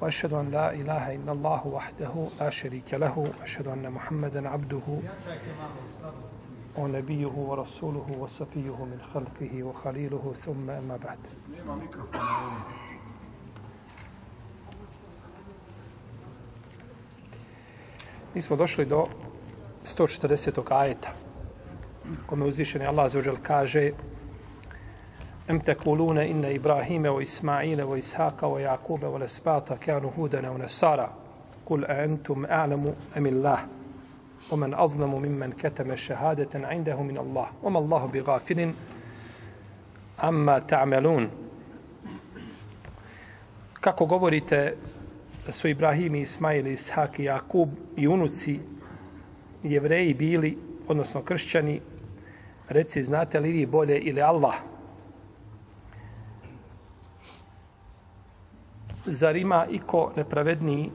واشهد ان لا اله الا الله وحده لا شريك له واشهد ان محمدا عبده ونبيه ورسوله وصفيه من خلقه وخليله ثم اما بعد Mi smo došli do 140. ajeta kome uzvišeni Allah za kaže أم تقولون إن إبراهيم وإسماعيل وإسحاق ويعقوب والأسباط كانوا هودا ونصارى قل أأنتم أعلم أم الله؟ ومن أظلم ممن كتم شهادة عنده من الله وما الله بغافل عما تعملون. Kako govorite سو إبراهيم إسماعيل إسحاق يعقوب يونسي Ishak بيلي Jakub i unuci jevreji bili, odnosno kršćani, reci znate li vi bolje ili Allah? Zar ima iko nepravedniji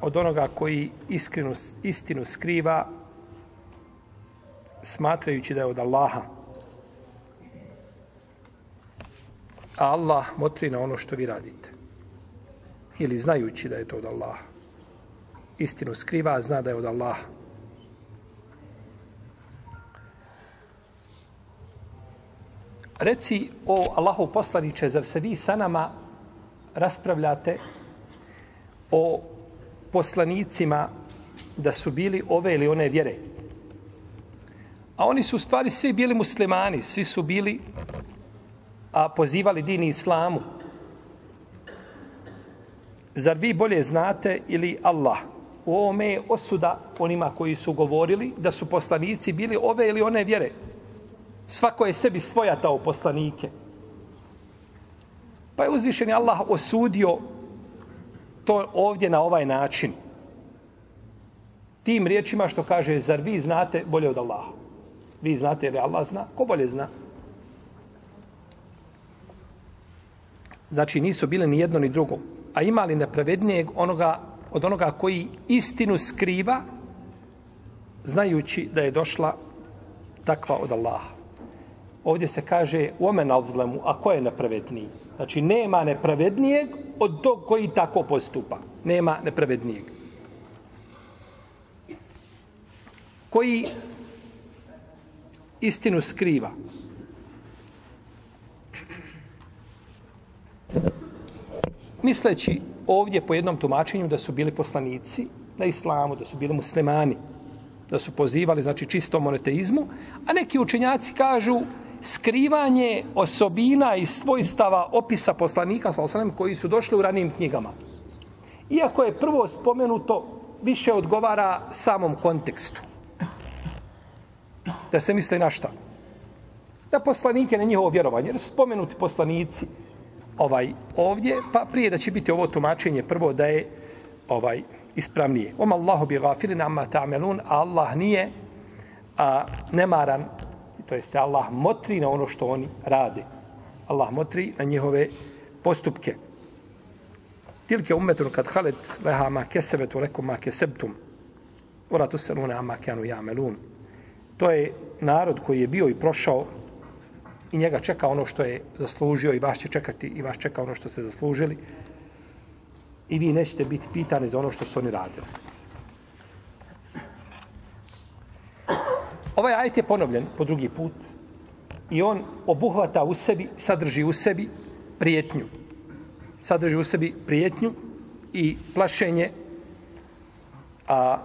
od onoga koji iskrenu, istinu skriva smatrajući da je od Allaha? A Allah motri na ono što vi radite ili znajući da je to od Allaha. Istinu skriva, a zna da je od Allaha. Reci o Allahu poslaniče, zar se vi sa nama raspravljate o poslanicima da su bili ove ili one vjere? A oni su u stvari svi bili muslimani, svi su bili a pozivali dini islamu. Zar vi bolje znate ili Allah? U ovome je osuda onima koji su govorili da su poslanici bili ove ili one vjere. Svako je sebi svojatao poslanike. Pa je uzvišeni Allah osudio to ovdje na ovaj način. Tim riječima što kaže, zar vi znate bolje od Allaha? Vi znate jer Allah zna? Ko bolje zna? Znači nisu bile ni jedno ni drugo a ima li nepravednijeg onoga, od onoga koji istinu skriva, znajući da je došla takva od Allaha. Ovdje se kaže omen alzlemu, a ko je nepravedniji? Znači, nema nepravednijeg od tog koji tako postupa. Nema nepravednijeg. Koji istinu skriva. misleći ovdje po jednom tumačenju da su bili poslanici na islamu, da su bili muslimani, da su pozivali znači čistom monoteizmu, a neki učenjaci kažu skrivanje osobina i svojstava opisa poslanika sa osanem koji su došli u ranim knjigama. Iako je prvo spomenuto više odgovara samom kontekstu. Da se misli na šta? Da poslanike na njihovo vjerovanje, jer spomenuti poslanici, ovaj ovdje, pa prije da će biti ovo tumačenje prvo da je ovaj ispravnije. Om Allahu bi gafilin amma ta'melun, Allah nije a, nemaran, to jeste Allah motri na ono što oni rade. Allah motri na njihove postupke. Tilke umetun kad halet leha ma kesebetu lekum ma kesebtum. Ora tu se luna ma kanu ja'melun. To je narod koji je bio i prošao i njega čeka ono što je zaslužio i vas će čekati i vas čeka ono što ste zaslužili i vi nećete biti pitani za ono što su oni radili. Ovaj ajet je ponovljen po drugi put i on obuhvata u sebi, sadrži u sebi prijetnju. Sadrži u sebi prijetnju i plašenje a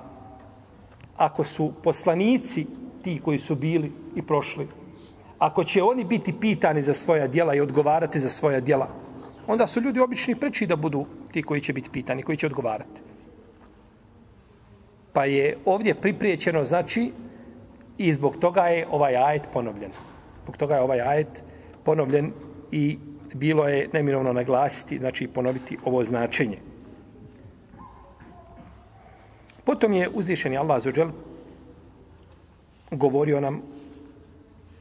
ako su poslanici ti koji su bili i prošli ako će oni biti pitani za svoja djela i odgovarati za svoja djela, onda su ljudi obični preči da budu ti koji će biti pitani, koji će odgovarati. Pa je ovdje pripriječeno, znači, i zbog toga je ovaj ajet ponovljen. Zbog toga je ovaj ajet ponovljen i bilo je neminovno naglasiti, znači ponoviti ovo značenje. Potom je uzvišeni Allah Azuđel govorio nam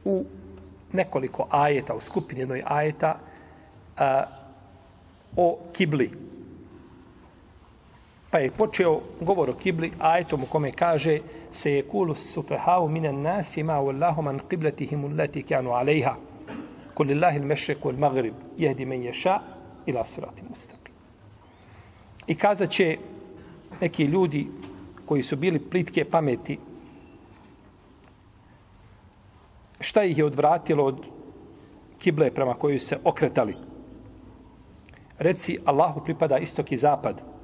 u nekoliko ajeta, u skupini jednoj ajeta a, o kibli. Pa je počeo govor o kibli ajetom u kome kaže se je kulu supehavu minan nasi ma wallahu Allahu man qiblatihim allati kanu alejha. Kul lillahi al-mashriq wal maghrib yahdi man yasha ila sirati mustaqim. I kazat će neki ljudi koji su bili plitke pameti šta ih je odvratilo od kible prema kojoj se okretali. Reci, Allahu pripada istok i zapad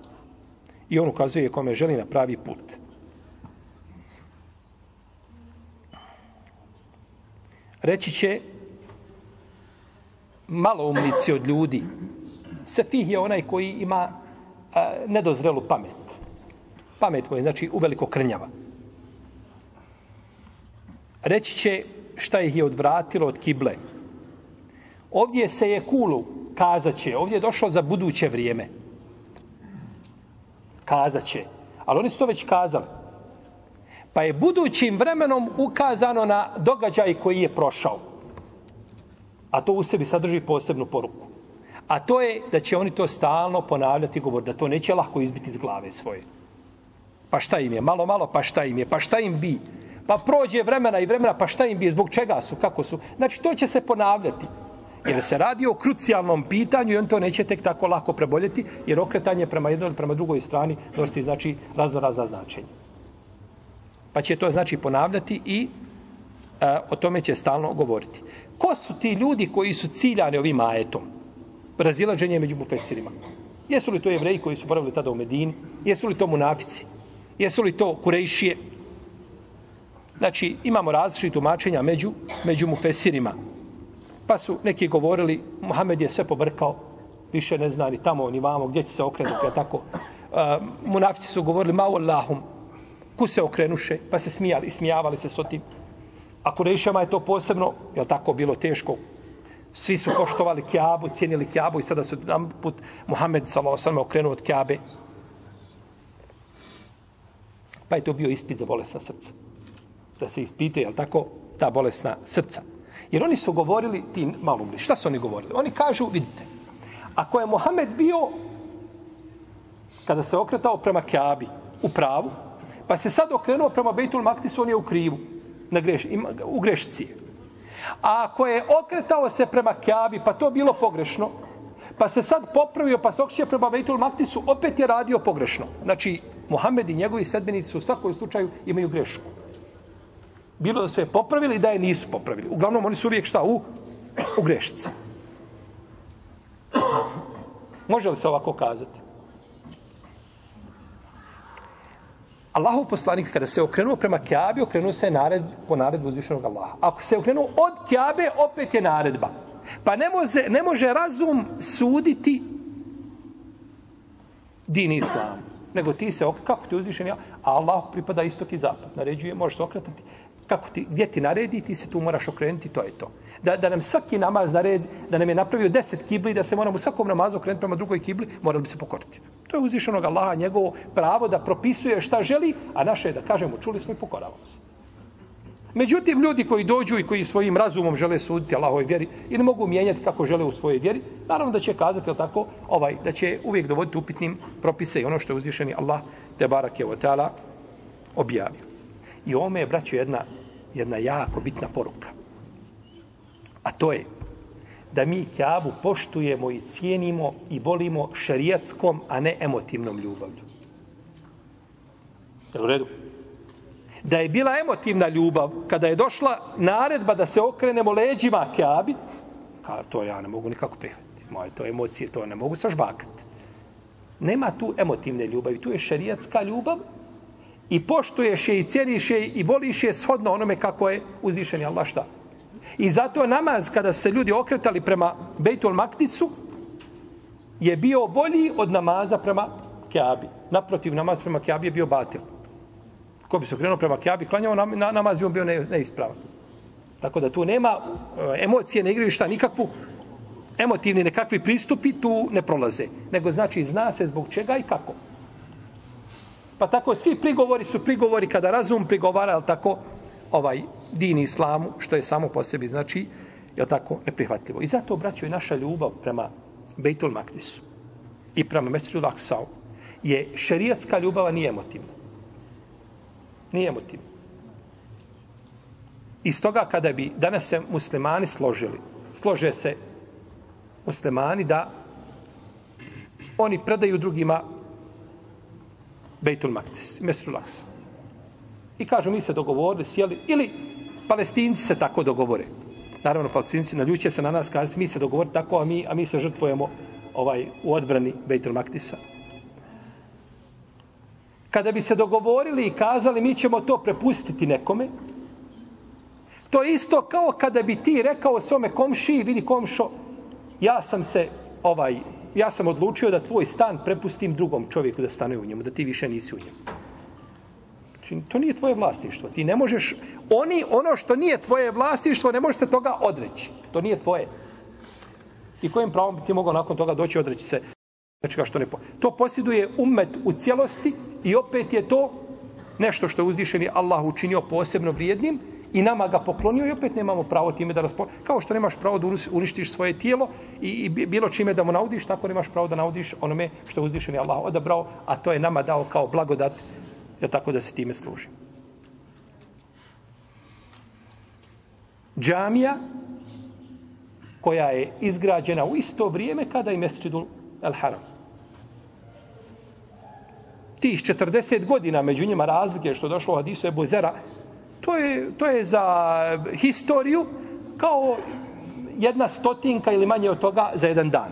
i on ukazuje kome želi na pravi put. Reći će malo umnici od ljudi. Sefih je onaj koji ima a, nedozrelu pamet. Pamet mu je znači uveliko krnjava. Reći će šta ih je odvratilo od kible. Ovdje se je kulu, kazaće, ovdje je došlo za buduće vrijeme. Kazat će. Ali oni su to već kazali. Pa je budućim vremenom ukazano na događaj koji je prošao. A to u sebi sadrži posebnu poruku. A to je da će oni to stalno ponavljati govor, da to neće lako izbiti iz glave svoje. Pa šta im je? Malo, malo, pa šta im je? Pa šta im bi? Pa prođe vremena i vremena, pa šta im bi? Zbog čega su? Kako su? Znači, to će se ponavljati. Jer se radi o krucijalnom pitanju i on to neće tek tako lako preboljeti, jer okretanje prema jednoj ili prema drugoj strani dorci znači razno razna značenja. Pa će to znači ponavljati i e, o tome će stalno govoriti. Ko su ti ljudi koji su ciljani ovim ajetom? Razilaženje među mufesirima. Jesu li to jevreji koji su boravili tada u Medini? Jesu li to munafici? Jesu li to kurejšije? Znači, imamo različite tumačenja među, među mufesirima. Pa su neki govorili, Muhammed je sve pobrkao, više ne zna ni tamo, ni vamo, gdje će se okrenuti, ja tako. Uh, munafici su govorili, ma Allahum, ku se okrenuše, pa se smijali, smijavali se s otim. A Kurešama je to posebno, je tako, bilo teško. Svi su poštovali Kjabu, cijenili Kjabu i sada su nam put Muhammed s.a.v. okrenuo od Kjabe. Pa je to bio ispit za bolesna srca. Da se ispite, je tako, ta bolesna srca. Jer oni su govorili, ti malumni, šta su oni govorili? Oni kažu, vidite, ako je Mohamed bio, kada se okretao prema Kjabi, u pravu, pa se sad okrenuo prema Bejtul Maktisu, on je u krivu, na greš, ima, u grešci. A ako je okretao se prema Kjabi, pa to bilo pogrešno, pa se sad popravio, pa se okreće prema Bejtul Maktisu, opet je radio pogrešno. Znači, Mohamed i njegovi sedbenici u svakom slučaju imaju grešku bilo da su je popravili da je nisu popravili. Uglavnom, oni su uvijek šta? U, u grešci. Može li se ovako kazati? Allahov poslanik kada se okrenuo prema Kjabi, okrenuo se nared, po naredbu uzvišenog Allaha. Ako se okrenuo od Kjabe, opet je naredba. Pa ne može, ne može razum suditi din islam. Nego ti se, kako ti uzvišen ja? A Allah pripada istok i zapad. Naređuje, možeš se okretati kako ti, gdje ti naredi, ti se tu moraš okrenuti, to je to. Da, da nam svaki namaz naredi, da nam je napravio deset kibli, da se moramo u svakom namazu okrenuti prema drugoj kibli, morali bi se pokoriti. To je uzvišenog Allaha, njegovo pravo da propisuje šta želi, a naše je da kažemo, čuli smo i pokoravamo se. Međutim, ljudi koji dođu i koji svojim razumom žele suditi Allahove vjeri i ne mogu mijenjati kako žele u svojoj vjeri, naravno da će kazati, jel tako, ovaj, da će uvijek dovoditi upitnim propise i ono što je uzvišeni Allah, te barak je o objavio. I ome je, braćo, jedna jedna jako bitna poruka. A to je da mi kjavu poštujemo i cijenimo i volimo šarijatskom, a ne emotivnom ljubavlju. Je u redu? Da je bila emotivna ljubav, kada je došla naredba da se okrenemo leđima kjavi, a to ja ne mogu nikako prihvatiti. Moje to emocije, to ne mogu sažbakati. Nema tu emotivne ljubavi, tu je šarijatska ljubav i poštuješ je i cijeniš je i voliš je shodno onome kako je uzvišen Allah šta. I zato namaz kada se ljudi okretali prema Bejtul Makticu je bio bolji od namaza prema Kjabi. Naprotiv, namaz prema Kjabi je bio batil. Ko bi se okrenuo prema Kjabi, klanjao na, namaz bi on bio neispravan. Tako da tu nema e, emocije, ne igraju šta nikakvu emotivni nekakvi pristupi tu ne prolaze. Nego znači zna se zbog čega i kako. Pa tako svi prigovori su prigovori kada razum prigovara, al tako ovaj din islamu, što je samo po sebi, znači, je tako neprihvatljivo. I zato obraćuje naša ljubav prema Bejtul Maktisu i prema Mesiru Laksau je šerijatska ljubav, nije emotivna. Nije emotivna. I stoga kada bi danas se muslimani složili, slože se muslimani da oni predaju drugima Bejtul Maktis, Mesrul Aksa. I kažu, mi se dogovorili, sjeli, ili palestinci se tako dogovore. Naravno, palestinci naljuće se na nas kazati, mi se dogovorili tako, a mi, a mi se žrtvujemo ovaj, u odbrani Bejtul Maktisa. Kada bi se dogovorili i kazali, mi ćemo to prepustiti nekome, to je isto kao kada bi ti rekao svome komšiji, vidi komšo, ja sam se ovaj ja sam odlučio da tvoj stan prepustim drugom čovjeku da stane u njemu, da ti više nisi u njemu. Znači, to nije tvoje vlastištvo. Ti ne možeš, oni, ono što nije tvoje vlastištvo, ne možeš se toga odreći. To nije tvoje. I kojim pravom bi ti mogao nakon toga doći odreći se nečega što ne po... To posjeduje umet u cijelosti i opet je to nešto što je uzdišeni Allah učinio posebno vrijednim i nama ga poklonio i opet nemamo pravo time da raspo... Kao što nemaš pravo da uništiš svoje tijelo i, i bilo čime da mu naudiš, tako nemaš pravo da naudiš onome što je uzdišen Allah odabrao, a to je nama dao kao blagodat da tako da se time služi. Džamija koja je izgrađena u isto vrijeme kada i Mesridul al-Haram. Tih 40 godina među njima razlike što došlo u hadisu Ebu Zera, To je, to je za historiju kao jedna stotinka ili manje od toga za jedan dan.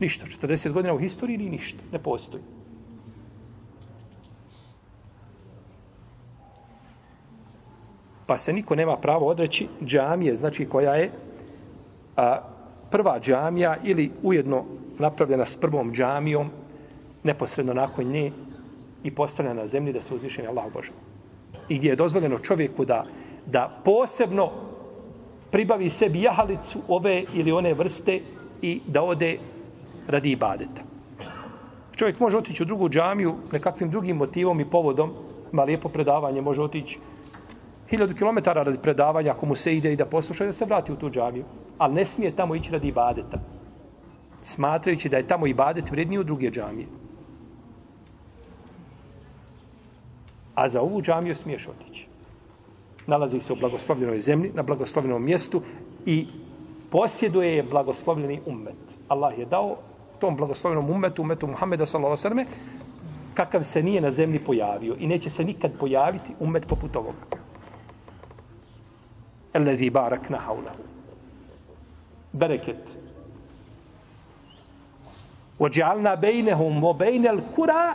Ništa. 40 godina u historiji ni ništa. Ne postoji. Pa se niko nema pravo odreći džamije, znači koja je a, prva džamija ili ujedno napravljena s prvom džamijom neposredno nakon nje i postavljena na zemlji da se uzvišenje Allah obožava i gdje je dozvoljeno čovjeku da, da posebno pribavi sebi jahalicu ove ili one vrste i da ode radi ibadeta. Čovjek može otići u drugu džamiju nekakvim drugim motivom i povodom, ima lijepo predavanje, može otići hiljadu kilometara radi predavanja ako mu se ide i da posluša da se vrati u tu džamiju. Ali ne smije tamo ići radi ibadeta. Smatrajući da je tamo ibadet vredniji u druge džamije. A za ovu džamiju smiješ otići. Nalazi se u blagoslovljenoj zemlji, na blagoslovljenom mjestu i posjeduje je blagoslovljeni ummet. Allah je dao tom blagoslovljenom ummetu, ummetu Muhammeda s.a.v. kakav se nije na zemlji pojavio i neće se nikad pojaviti ummet poput ovoga. Elezi barak na haulahu. Bereket. Ođalna bejnehum o bejnel kura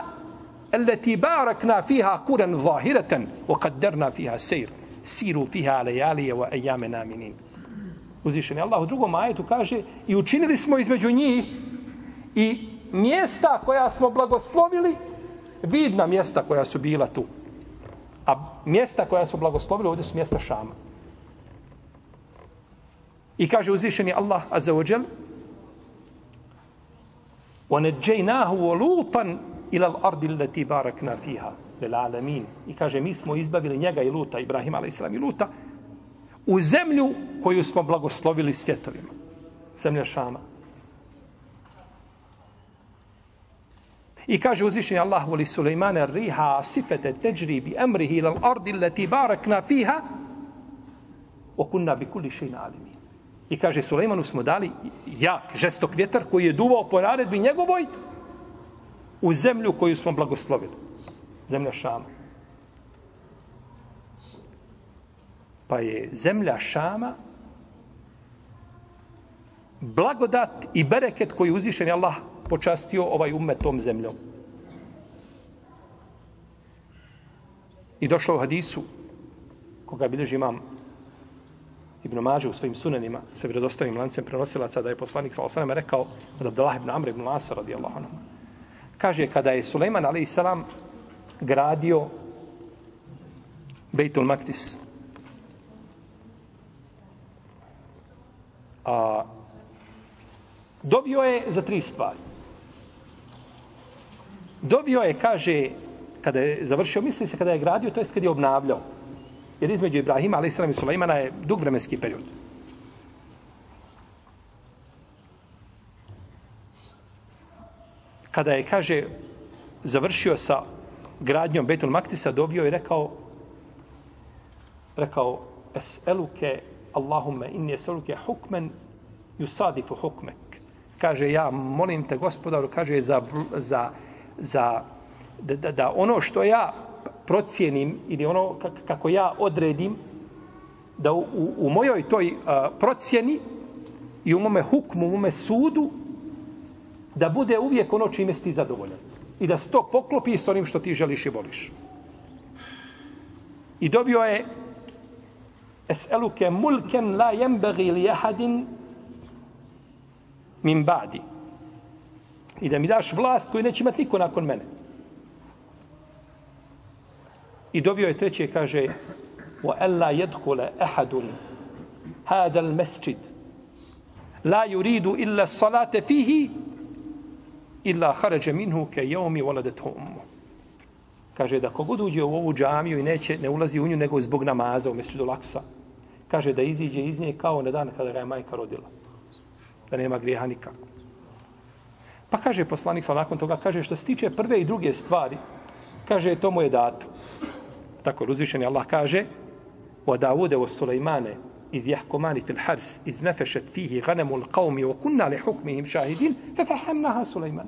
التي باركنا فيها قرى ظاهرة وقدرنا فيها سير سيروا فيها ليالي وأيام نامنين Uzvišen je Allah u drugom ajetu kaže i učinili smo između njih i mjesta koja smo blagoslovili vidna mjesta koja su bila tu. A mjesta koja su blagoslovili ovdje su mjesta Šama. I kaže uzvišeni Allah azza wa jal وَنَجَّيْنَاهُ وَلُوطًا ila al-ardi allati barakna fiha lil alamin. I kaže mi smo izbavili njega i Luta Ibrahim alejselam i Luta u zemlju koju smo blagoslovili svjetovima. Zemlja Šama. I kaže uzvišeni Allah voli Sulejmana riha sifete teđri bi emrihi ilal ardi leti barakna fiha wa kunna bi kulli shay'in alimin. I kaže Sulejmanu smo dali jak, žestok vjetar koji je duvao po naredbi njegovoj u zemlju koju smo blagoslovili. Zemlja Šama. Pa je zemlja Šama blagodat i bereket koji uzvišen je Allah počastio ovaj umet tom zemljom. I došlo u hadisu koga bilježi imam Ibn Mađe u svojim sunanima sa vjerodostavim lancem prenosilaca da je poslanik sa osanama rekao od Abdullah ibn Amr ibn Lasa radijallahu anhu Kaže, kada je Suleiman a.s. gradio Bejtul Maktis, a, dobio je za tri stvari. Dobio je, kaže, kada je završio, misli se kada je gradio, to jest kada je obnavljao. Jer između Ibrahima, ali i Sulejmana je dug vremenski period. Kada je, kaže, završio sa gradnjom Betul Maktisa, dobio i rekao, rekao, es'eluke Allahumme inni es'eluke hukmen yusadifu hukmek. Kaže, ja molim te, gospodaru, kaže, za, za, za da, da, da ono što ja procijenim ili ono kako ja odredim, da u, u mojoj toj uh, procjeni i u mome hukmu, u mome sudu, da bude uvijek ono čime si ti zadovoljan. I da se to poklopi s onim što ti želiš i voliš. I dobio je Es'eluke mulken la jembegi li jahadin min badi. I da mi daš vlast koju neće imati niko nakon mene. I dobio je treće, kaže wa alla yadkhula ahadun hada al-masjid la yuridu illa as-salata fihi illa harađe minhu ke yawmi voladet ummu kaže da kogod uđe u ovu džamiju i neće ne ulazi u nju nego zbog namaza u mesdžidu Laksa kaže da iziđe iz nje kao na dan kada ga je majka rodila. Da nema grijeha nikako. Pa kaže poslanik sa nakon toga kaže što se tiče prve i druge stvari kaže to mu je dato. Tako uzvišeni Allah kaže wa Davude wa Sulejmane iz jahkomani fil hars iz nefešet fihi ganemu l'qavmi wa kunna li hukmihim šahidin fe fahamnaha Sulejman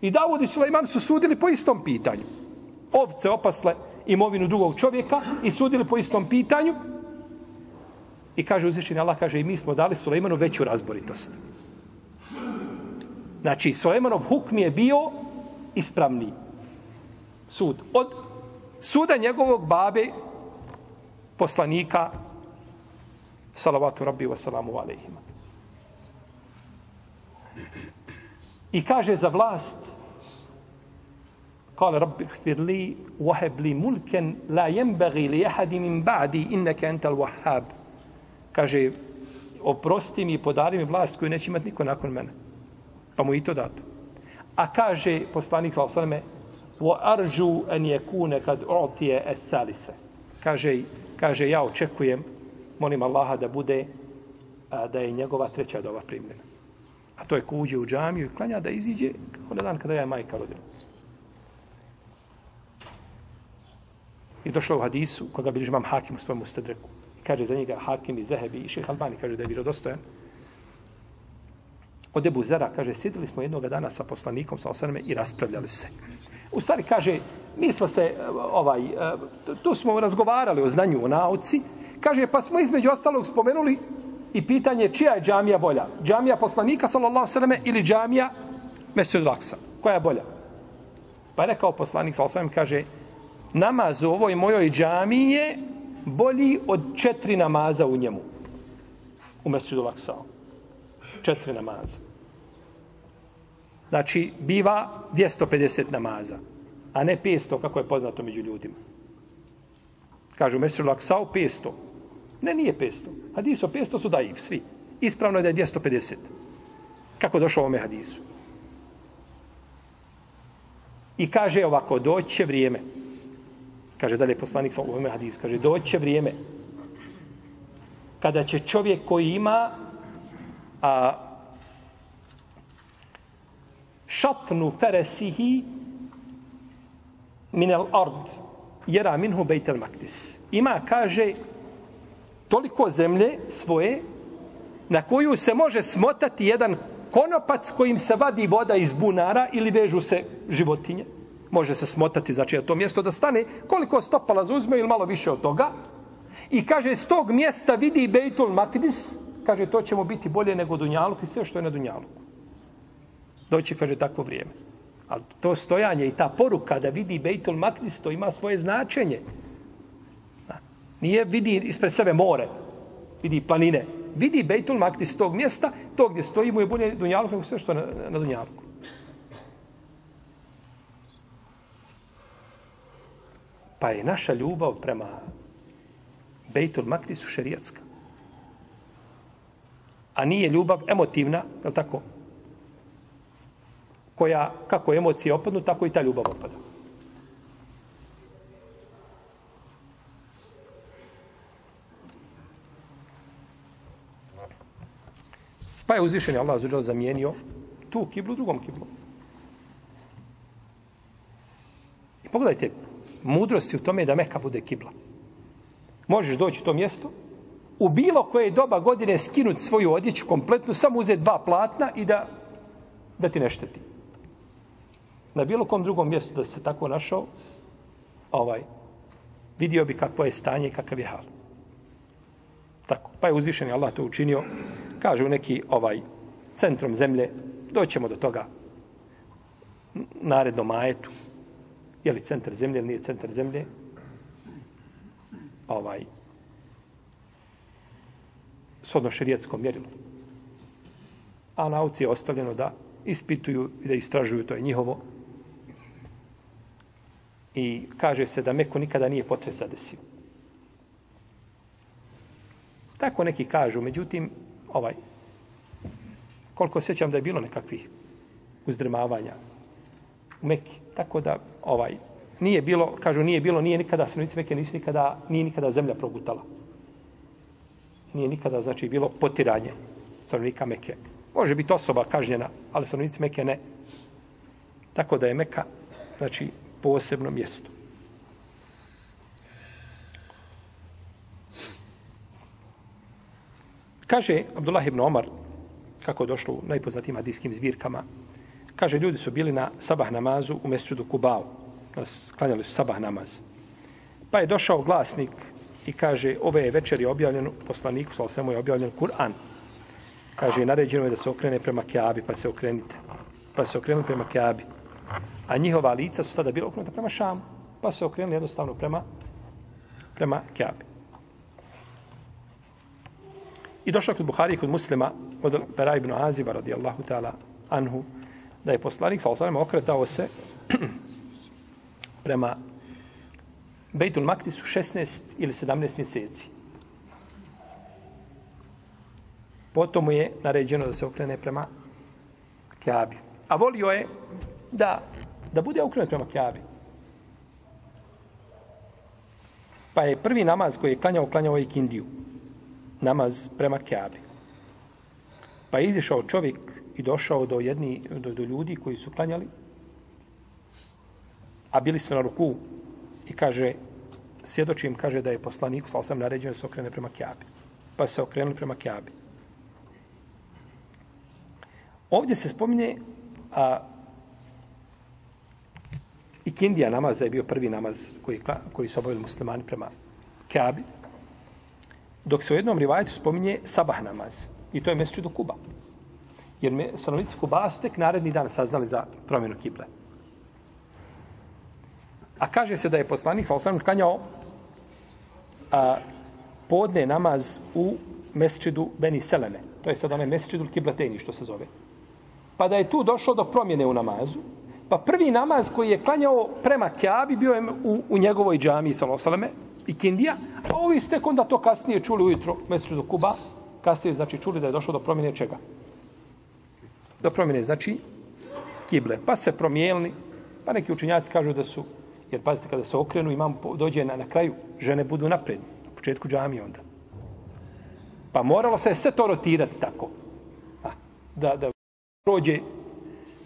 i Davud i Sulejman su sudili po istom pitanju. Ovce opasle imovinu drugog čovjeka i sudili po istom pitanju. I kaže uzvišeni Allah kaže i mi smo dali Sulejmanu veću razboritost. Znači Sulejmanov hukm je bio ispravni sud. Od suda njegovog babe poslanika salavatu rabbi wa salamu alaihima. I kaže za vlast قال رب اغفر لي وهب لي ملكا لا ينبغي لأحد من بعدي إنك أنت الوهاب kaže oprosti mi i podari mi vlast koju neće imati niko nakon mene. Pa mu i to dato. A kaže poslanik sallallahu wa arju an yakuna kad utiya as-salisa kaže kaže ja očekujem molim Allaha da bude a, da je njegova treća dova primljena. A to je ko uđe u džamiju i klanja da iziđe kao na dan kada je majka rodila i došlo u hadisu koga bilježi imam hakim u svojom ustadreku. kaže za njega hakim i zehebi i šeha Albani kaže da je vjerodostojan. Od Ebu Zera kaže sjedili smo jednog dana sa poslanikom sa osaname i raspravljali se. U stvari kaže, mi smo se, e, ovaj, e, tu smo razgovarali o znanju, o nauci, kaže, pa smo između ostalog spomenuli i pitanje čija je džamija bolja? Džamija poslanika, sallallahu sallam, ili džamija Mesud Laksa? Koja je bolja? Pa je rekao poslanik, sallallahu sallam, kaže, namaz u ovoj mojoj džamiji je bolji od četiri namaza u njemu. U Mesudu Laksa. Četiri namaza. Znači, biva 250 namaza, a ne 500, kako je poznato među ljudima. Kažu, Mesir Laksao, 500. Ne, nije 500. Hadiso 500 su daiv, svi. Ispravno je da je 250. Kako došlo ovome hadisu? I kaže ovako, doće vrijeme. Kaže dalje poslanik sa ovome hadisu. Kaže, doće vrijeme. Kada će čovjek koji ima a, šatnu feresihi minel ard jera minhu bejtel maktis. Ima, kaže, toliko zemlje svoje na koju se može smotati jedan konopac kojim se vadi voda iz bunara ili vežu se životinje. Može se smotati, znači na to mjesto da stane koliko stopala zauzme ili malo više od toga. I kaže, s tog mjesta vidi Bejtul Makdis, kaže, to ćemo biti bolje nego Dunjaluk i sve što je na Dunjaluku doći, kaže, takvo vrijeme. Ali to stojanje i ta poruka da vidi Bejtul Makdis, to ima svoje značenje. Nije vidi ispred sebe more, vidi planine. Vidi Bejtul Maktis tog mjesta, to gdje stoji mu je bolje Dunjaluk nego sve što na, na Dunjaluku. Pa je naša ljubav prema Bejtul Maktisu šerijatska. A nije ljubav emotivna, je li tako? koja, kako emocije opadnu, tako i ta ljubav opada. Pa je uzvišen Allah zađer zamijenio tu kiblu drugom kiblu. I pogledajte, mudrosti u tome je da Meka bude kibla. Možeš doći u to mjesto, u bilo koje doba godine skinuti svoju odjeću kompletnu, samo uzeti dva platna i da, da ti ne šteti. Na bilo kom drugom mjestu da se tako našao, ovaj, vidio bi kakvo je stanje i kakav je hal. Tako. Pa je uzvišen Allah to učinio, kažu neki ovaj centrom zemlje, doćemo do toga narednom majetu, je li centar zemlje ili nije centar zemlje, ovaj, sodno šerijetskom mjerilu. A nauci je ostavljeno da ispituju i da istražuju, to je njihovo. I kaže se da Meko nikada nije potres zadesio. Tako neki kažu, međutim, ovaj, koliko sećam da je bilo nekakvih uzdrmavanja u Meki, tako da ovaj nije bilo, kažu nije bilo, nije nikada stanovnici Mekke nisu nikada, nije nikada zemlja progutala. Nije nikada, znači, bilo potiranje stanovnika Mekke. Može biti osoba kažnjena, ali stanovnici Mekke ne. Tako da je Meka, znači, posebno mjesto. Kaže Abdullah ibn Omar, kako je došlo u najpoznatijim hadijskim zbirkama, kaže, ljudi su bili na sabah namazu u mjesecu Kubao. Sklanjali su sabah namaz. Pa je došao glasnik i kaže, ove je večeri objavljen, poslaniku, sal svemu je objavljen Kur'an. Kaže, naređeno je da se okrene prema Kjabi, pa se okrenite. Pa se okrenuli prema Kjabi. A njihova lica su tada bila okrenuta prema Šamu. Pa se okrenuli jednostavno prema, prema Kjabi. I došao kod Buhari kod muslima od Bera ibn Aziba radijallahu ta'ala anhu da je poslanik sa osanem okretao se prema Bejtul Maktisu 16 ili 17 mjeseci. Potom mu je naređeno da se okrene prema Kjabi. A volio je da, da bude okrenut prema Kjabi. Pa je prvi namaz koji je klanjao, klanjao je Kindiju namaz prema Kjabi. Pa je izišao čovjek i došao do jedni do, do ljudi koji su klanjali, a bili su na ruku i kaže, svjedočim, kaže da je poslanik, sa osam naređeno da se okrene prema Kjabi. Pa se okrenuli prema Kjabi. Ovdje se spominje a, i Kindija namaz, da je bio prvi namaz koji, koji su obavili muslimani prema Kjabi. Dok se u jednom rivajetu spominje sabah namaz. I to je mjeseče do Kuba. Jer me, stanovnici Kuba su tek naredni dan saznali za promjenu kible. A kaže se da je poslanik sa osnovim klanjao a, podne namaz u mesčidu Beni Seleme. To je sad onaj mesčidu Kiblateni, što se zove. Pa da je tu došlo do promjene u namazu, pa prvi namaz koji je klanjao prema Kjabi bio je u, u njegovoj džami, salosaleme, i Kindija, a ovi ste onda to kasnije čuli ujutro, mjesečno do Kuba, kasnije znači čuli da je došlo do promjene čega? Do promjene, znači, kible. Pa se promijenili, pa neki učinjaci kažu da su, jer pazite, kada se okrenu, imam, dođe na, na kraju, žene budu napred, na početku džami onda. Pa moralo se sve to rotirati tako. A, da, da prođe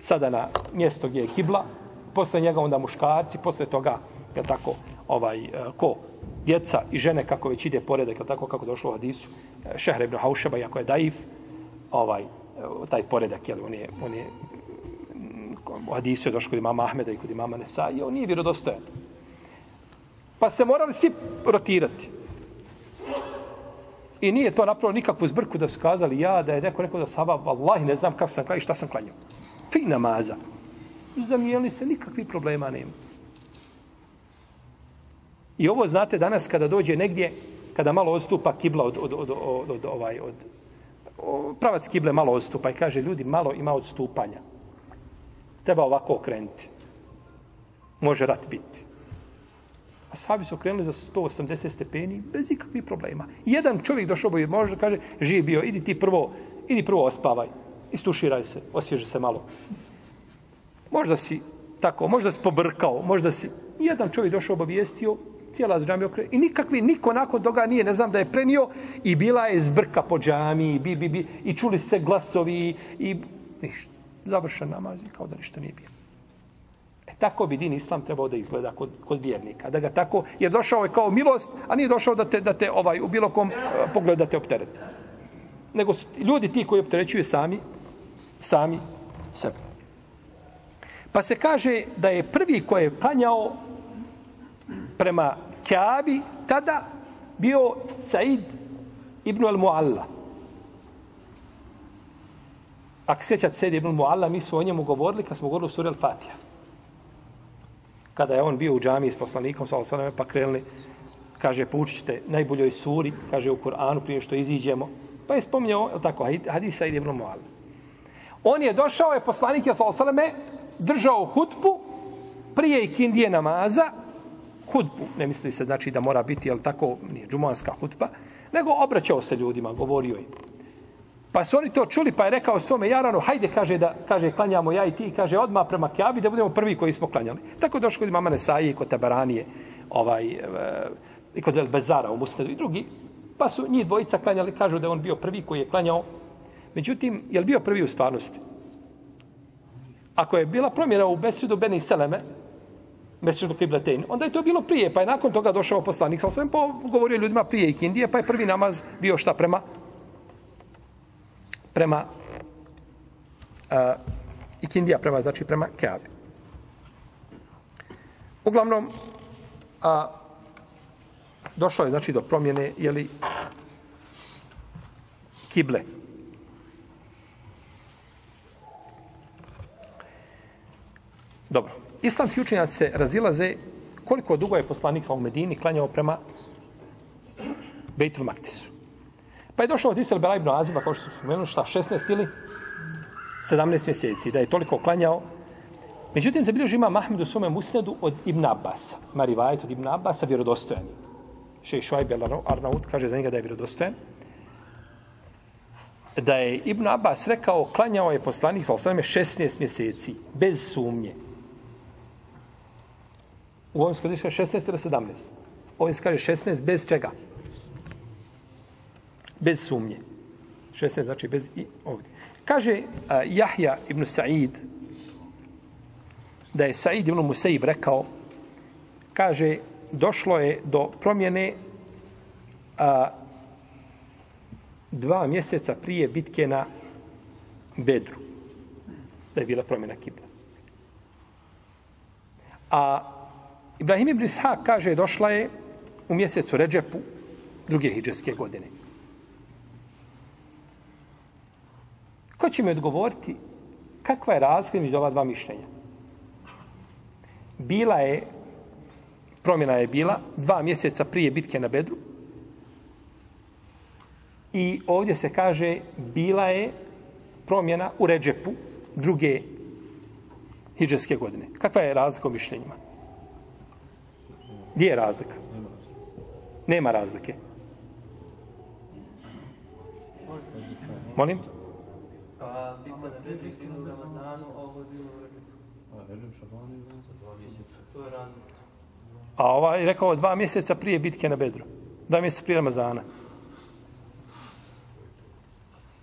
sada na mjesto gdje je kibla, posle njega onda muškarci, posle toga, je tako, ovaj, eh, ko? Djeca i žene kako već ide poredak, tako kako došlo u hadisu, e, Šehre ibn Haušaba, jako je daif, ovaj, e, taj poredak, jel, on je, on je mm, u hadisu je došlo kod imama Ahmeda i kod imama Nesa, i on nije vjerodostojan. Pa se morali svi rotirati. I nije to napravo nikakvu zbrku da su kazali ja, da je neko rekao da sava, vallahi ne znam kako sam klanio i šta sam klanio. Fina maza. Zamijeli se, nikakvih problema nema. I ovo znate danas kada dođe negdje, kada malo odstupa kibla od, od, od, od, od, ovaj, od, pravac kible malo odstupa i kaže ljudi malo ima odstupanja. Treba ovako okrenuti. Može rat biti. A sahabi su okrenuli za 180 stepeni bez ikakvih problema. Jedan čovjek došao bi, može kaže, živ bio, idi ti prvo, idi prvo ospavaj. Istuširaj se, osvježi se malo. Možda si tako, možda si pobrkao, možda si... Jedan čovjek došao obavijestio, cijela džamija okre... I nikakvi, niko nakon toga nije, ne znam da je prenio, i bila je zbrka po džamiji, bi, bi, bi, i čuli se glasovi, i ništa. Završen namaz i kao da ništa nije bilo. E, tako bi din islam trebao da izgleda kod, kod vjernika. Da ga tako, jer došao je kao milost, a nije došao da te, da te ovaj, u bilo kom e, uh, pogledate opterete. Nego su ljudi ti koji opterećuju sami, sami sebe. Pa se kaže da je prvi koji je klanjao prema Kjabi tada bio Said ibn al-Mu'alla. Ako sjećate Said ibn al-Mu'alla, mi smo o njemu govorili kad smo govorili o suri al-Fatiha. Kada je on bio u džami s poslanikom, sa osaname, pa krenuli, kaže, poučit ćete najboljoj suri, kaže u Kur'anu, prije što iziđemo. Pa je spominjao, tako, hadis Said ibn al-Mu'alla. On je došao, je poslanik, sa osaname, držao hutbu prije ikindije namaza, hudbu, ne misli se znači da mora biti, jel tako, nije džumanska hutba, nego obraćao se ljudima, govorio im. Pa su oni to čuli, pa je rekao svome Jaranu, hajde, kaže, da kaže, klanjamo ja i ti, kaže, odmah prema Kjabi, da budemo prvi koji smo klanjali. Tako je došlo kod imama i kod Tabaranije, ovaj, e, i kod El Bezara u Musnedu i drugi, pa su njih dvojica klanjali, kažu da je on bio prvi koji je klanjao. Međutim, je li bio prvi u stvarnosti? Ako je bila promjena u Besjudu Beni Seleme, Besjudu Kibletein. onda je to bilo prije, pa je nakon toga došao poslanik, sam sam pa govorio ljudima prije i Kindije, pa je prvi namaz bio šta prema prema eh, uh, Ikindija, prema, znači prema Keabe. Uglavnom, a, došlo je znači do promjene, jeli, kible. Dobro. Islamski učenjaci se razilaze koliko dugo je poslanik u Medini klanjao prema Bejtul Maktisu. Pa je došlo od Isra Bela ibn Aziba, kao što su spomenuli, šta, 16 ili 17 mjeseci, da je toliko klanjao. Međutim, zabilježi ima Mahmedu svome musnedu od Ibn Abbas. Marivajet od Ibn Abbasa, vjerodostojan. Šej Šuajb Arnaut kaže za njega da je vjerodostojan. Da je Ibn Abbas rekao, klanjao je poslanik sa 16 mjeseci, bez sumnje. U ovom skodišu 16 ili 17. Ovdje se kaže 16 bez čega? Bez sumnje. 16 znači bez i ovdje. Kaže uh, Jahja ibn Sa'id da je Sa'id ibn Musaib rekao kaže došlo je do promjene a, dva mjeseca prije bitke na Bedru. Da je bila promjena kibla. A Ibrahim ibn Ishaq kaže došla je u mjesecu Ređepu druge hijđarske godine. Ko će mi odgovoriti kakva je razlika među ova dva mišljenja? Bila je, promjena je bila dva mjeseca prije bitke na Bedru i ovdje se kaže bila je promjena u Ređepu druge hijđarske godine. Kakva je razlika u mišljenjima? Gdje je razlika? Nema razlike. Molim? A ovaj je rekao dva mjeseca prije bitke na Bedru. Dva mjeseca prije Ramazana.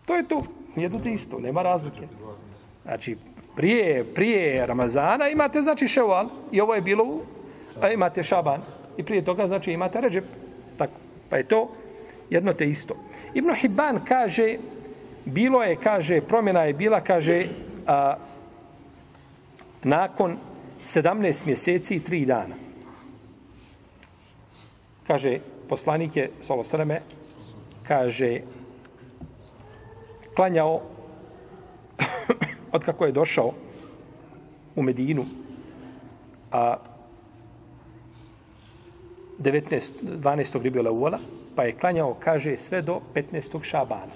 To je to. Jedno te isto. Nema razlike. Znači, prije, prije Ramazana imate, znači, ševal. I ovo je bilo u a imate šaban i prije toga znači imate ređep. Tako pa je to jedno te isto. Ibn Hibban kaže bilo je kaže promjena je bila kaže a, nakon 17 mjeseci i 3 dana. Kaže poslanik je Solosreme kaže klanjao od kako je došao u Medinu a 19, 12. ribiola uvola, pa je klanjao, kaže, sve do 15. šabana.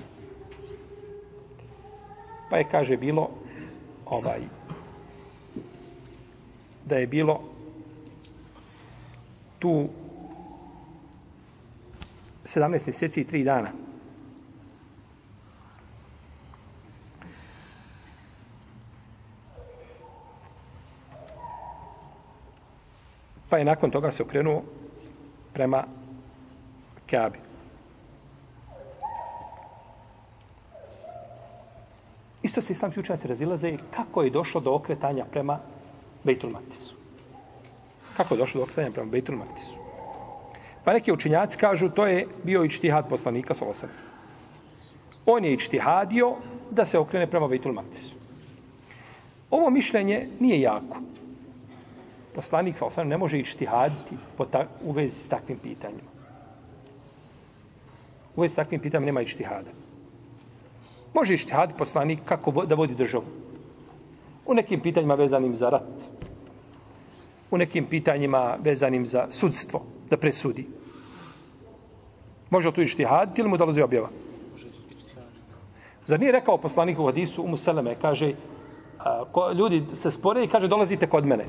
Pa je, kaže, bilo ovaj, da je bilo tu 17 mjeseci i 3 dana. Pa je nakon toga se okrenuo prema Kabi. Isto se islamski učenjaci razilaze kako je došlo do okretanja prema Bejtul Maktisu. Kako je došlo do okretanja prema Bejtul Maktisu? Pa neki učenjaci kažu to je bio i poslanika sa osam. On je ičtihadio da se okrene prema Bejtul Maktisu. Ovo mišljenje nije jako. Poslanik sa osam ne može ištihaditi po ta, u vezi s takvim pitanjima. U vezi s takvim pitanjima nema ištihada. Može ištihaditi poslanik kako da vodi državu. U nekim pitanjima vezanim za rat. U nekim pitanjima vezanim za sudstvo, da presudi. Može li tu ištihaditi ili mu dolazi objava? Zar nije rekao poslanik u hadisu u Museleme, kaže, a, ko, ljudi se spore i kaže, dolazite kod mene.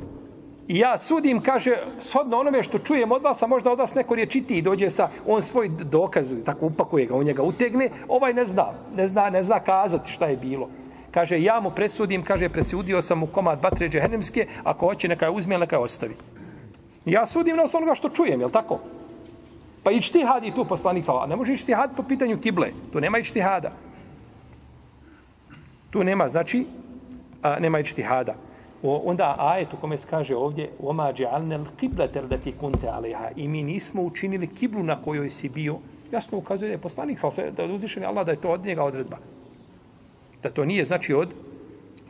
I ja sudim, kaže, shodno onome što čujem od vas, a možda od vas neko riječiti i dođe sa, on svoj dokaz, tako upakuje ga, on njega utegne, ovaj ne zna, ne zna, ne zna kazati šta je bilo. Kaže, ja mu presudim, kaže, presudio sam mu komad vatre džehennemske, ako hoće, neka je uzme, neka je ostavi. Ja sudim na osnovu što čujem, je tako? Pa i ti je tu poslanik a ne može ići po pitanju kible, tu nema i hada. Tu nema, znači, a, nema ići hada. O, onda ajet u kome se kaže ovdje وَمَا جَعَلْنَا الْقِبْلَةَ l'deti كُنْتَ عَلَيْهَا i mi nismo učinili kiblu na kojoj si bio. Jasno ukazuje da je poslanik, da je uzvišen Allah da je to od njega odredba. Da to nije znači od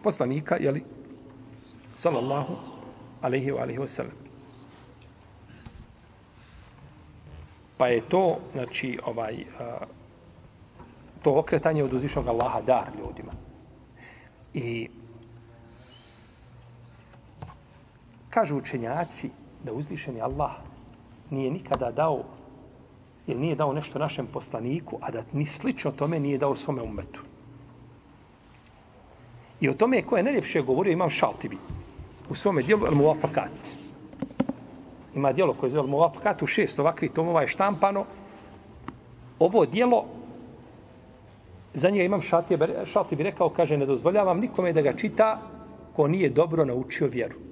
poslanika, jeli, sallallahu alaihi wa alaihi wa sallam. Pa je to, znači, ovaj, a, to okretanje od uzvišnog Allaha dar ljudima. I Kažu učenjaci da uzvišeni Allah nije nikada dao ili nije dao nešto našem poslaniku, a da ni slično tome nije dao svome umetu. I o tome koje je najljepše govorio imam Šaltibi u svome dijelu El Muafakat. Ima dijelo koje je zove El Muafakat u šest ovakvih tomova je štampano. Ovo dijelo za njega imam Šaltibi rekao, kaže, ne dozvoljavam nikome da ga čita ko nije dobro naučio vjeru.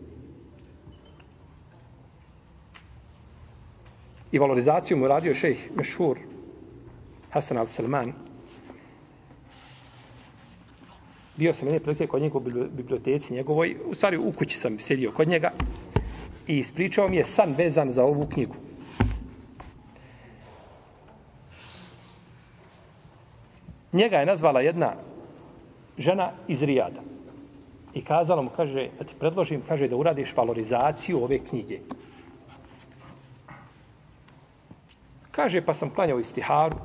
I valorizaciju mu radio šejh Mešhur Hasan al-Salman. Bio sam jedne prilike kod njega u biblioteci njegovoj, u stvari u kući sam sjedio kod njega i ispričao mi je san vezan za ovu knjigu. Njega je nazvala jedna žena iz Rijada. I kazala mu, kaže, da ti predložim, kaže, da uradiš valorizaciju ove knjige. Kaže, pa sam klanjao istiharu.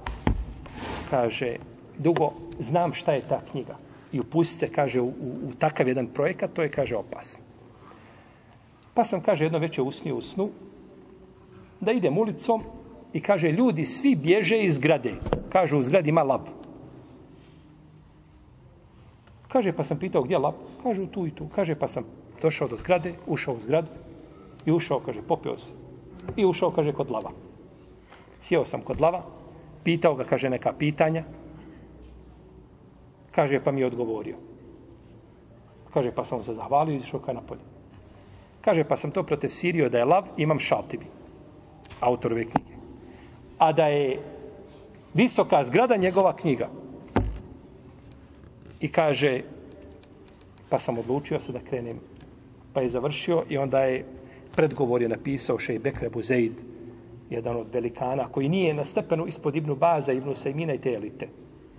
Kaže, dugo znam šta je ta knjiga. I upustit se, kaže, u, u, u takav jedan projekat, to je, kaže, opasno. Pa sam, kaže, jedno veće usnio u snu, da idem ulicom i kaže, ljudi svi bježe iz zgrade. Kaže, u zgradi ima lab. Kaže, pa sam pitao, gdje lab? Kaže, tu i tu. Kaže, pa sam došao do zgrade, ušao u zgradu i ušao, kaže, popio se. I ušao, kaže, kod lava. Sjeo sam kod lava, pitao ga, kaže, neka pitanja. Kaže, pa mi je odgovorio. Kaže, pa sam se zahvalio i izišao kaj napolje. Kaže, pa sam to protefsirio da je lav, imam šaltibi, autor ove knjige. A da je visoka zgrada njegova knjiga. I kaže, pa sam odlučio se da krenem. Pa je završio i onda je predgovor je napisao šej Bekrebu Zeid, jedan od velikana, koji nije na stepenu ispod Ibnu Baza, Ibnu Sejmina i te elite.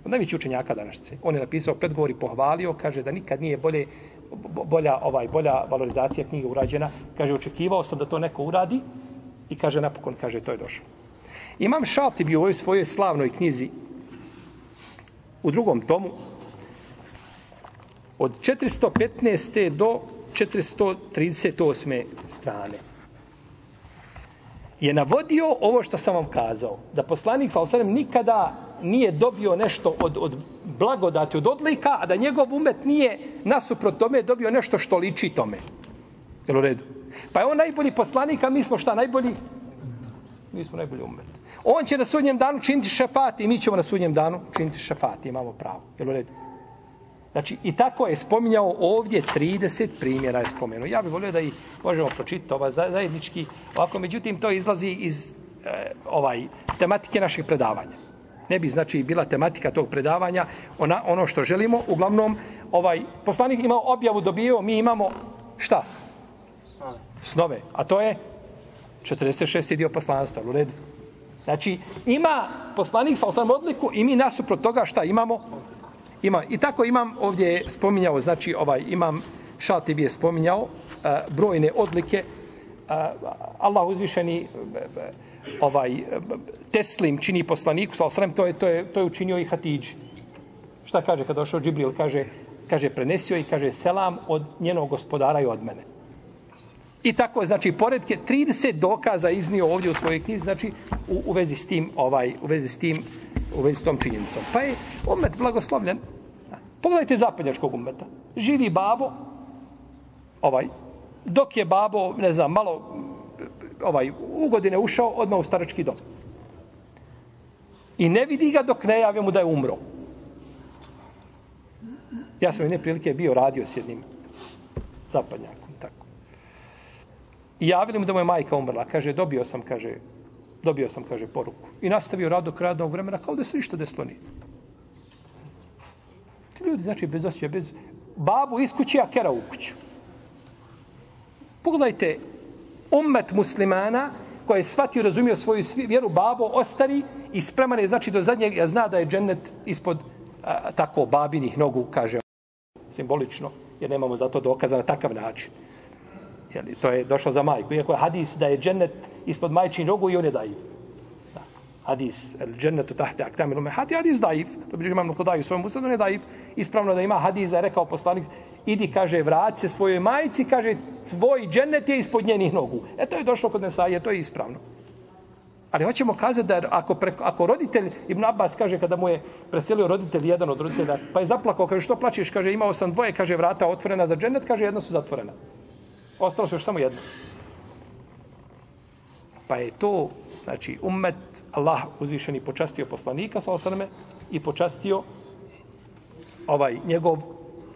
Od najveći učenjaka današnjice. On je napisao predgovor i pohvalio, kaže da nikad nije bolje, bolja, ovaj, bolja valorizacija knjige urađena. Kaže, očekivao sam da to neko uradi i kaže, napokon, kaže, to je došlo. Imam Šalti bio u ovoj svojoj slavnoj knjizi u drugom tomu od 415. do 438. strane je navodio ovo što sam vam kazao. Da poslanik sa nikada nije dobio nešto od, od blagodati, od odlika, a da njegov umet nije nasuprot tome dobio nešto što liči tome. Jel u redu? Pa je on najbolji poslanik, a mi smo šta najbolji? Mi smo najbolji umet. On će na sudnjem danu činiti šefati i mi ćemo na sudnjem danu činiti šefati. Imamo pravo. Jel u redu? Znači, i tako je spominjao ovdje 30 primjera je spomenuo. Ja bih volio da i možemo pročitati ova zajednički. Ovako, međutim, to izlazi iz e, ovaj tematike naših predavanja. Ne bi, znači, bila tematika tog predavanja ona, ono što želimo. Uglavnom, ovaj poslanik imao objavu dobio, mi imamo šta? Snove. Snove. A to je 46. dio poslanstva. U redu. Znači, ima poslanik sa odliku i mi nasuprot toga šta imamo? Ima. I tako imam ovdje je spominjao, znači ovaj imam Šatibi je spominjao uh, brojne odlike uh, Allah uzvišeni uh, ovaj Teslim čini poslaniku sa osrem, to je, to je, to je učinio i Hatidži. Šta kaže kad došao Džibril? Kaže, kaže prenesio i kaže selam od njenog gospodara i od mene. I tako, znači, poredke 30 dokaza iznio ovdje u svojoj knjizi, znači, u, u vezi s tim, ovaj, u vezi s tim, u vezi s tom činjenicom. Pa je umet blagoslovljen. Pogledajte zapadnjačkog umeta. Živi babo, ovaj, dok je babo, ne znam, malo ovaj, u godine ušao, odmah u starački dom. I ne vidi ga dok ne jave mu da je umro. Ja sam jedne prilike bio radio s jednim zapadnjakom. I javili mu da mu je majka umrla. Kaže, dobio sam, kaže, dobio sam, kaže, poruku. I nastavio rad do kraja vremena, kao da se ništa desilo nije. Ti ljudi, znači, bez osjećaja, bez... Babu iz kuće, a kera u kuću. Pogledajte, ummet muslimana koji je shvatio, razumio svoju vjeru, babo ostari i spreman je, znači, do zadnjeg, ja zna da je džennet ispod a, tako babinih nogu, kaže simbolično, jer nemamo za to dokaza na takav način. Jeli, to je došlo za majku. Iako je hadis da je džennet ispod majčin nogu i on je daju. Hadis, el džennetu tahte aktami lume hati, hadis daiv. To bi imam daju svojom usadu, on je daiv. Ispravno da ima hadis, da je rekao poslanik, idi, kaže, vrati se svojoj majici, kaže, tvoj džennet je ispod njenih nogu. E to je došlo kod Nesaje, to je ispravno. Ali hoćemo kazati da ako, preko, ako roditelj, Ibn Abbas kaže kada mu je preselio roditelj, jedan od roditelja, pa je zaplakao, kaže što plačeš, kaže imao sam dvoje, kaže vrata otvorena za džennet, kaže jedna su zatvorena. Ostalo se još samo jedno. Pa je to, znači, ummet, Allah uzvišeni počastio poslanika, sa osaname, i počastio ovaj njegov,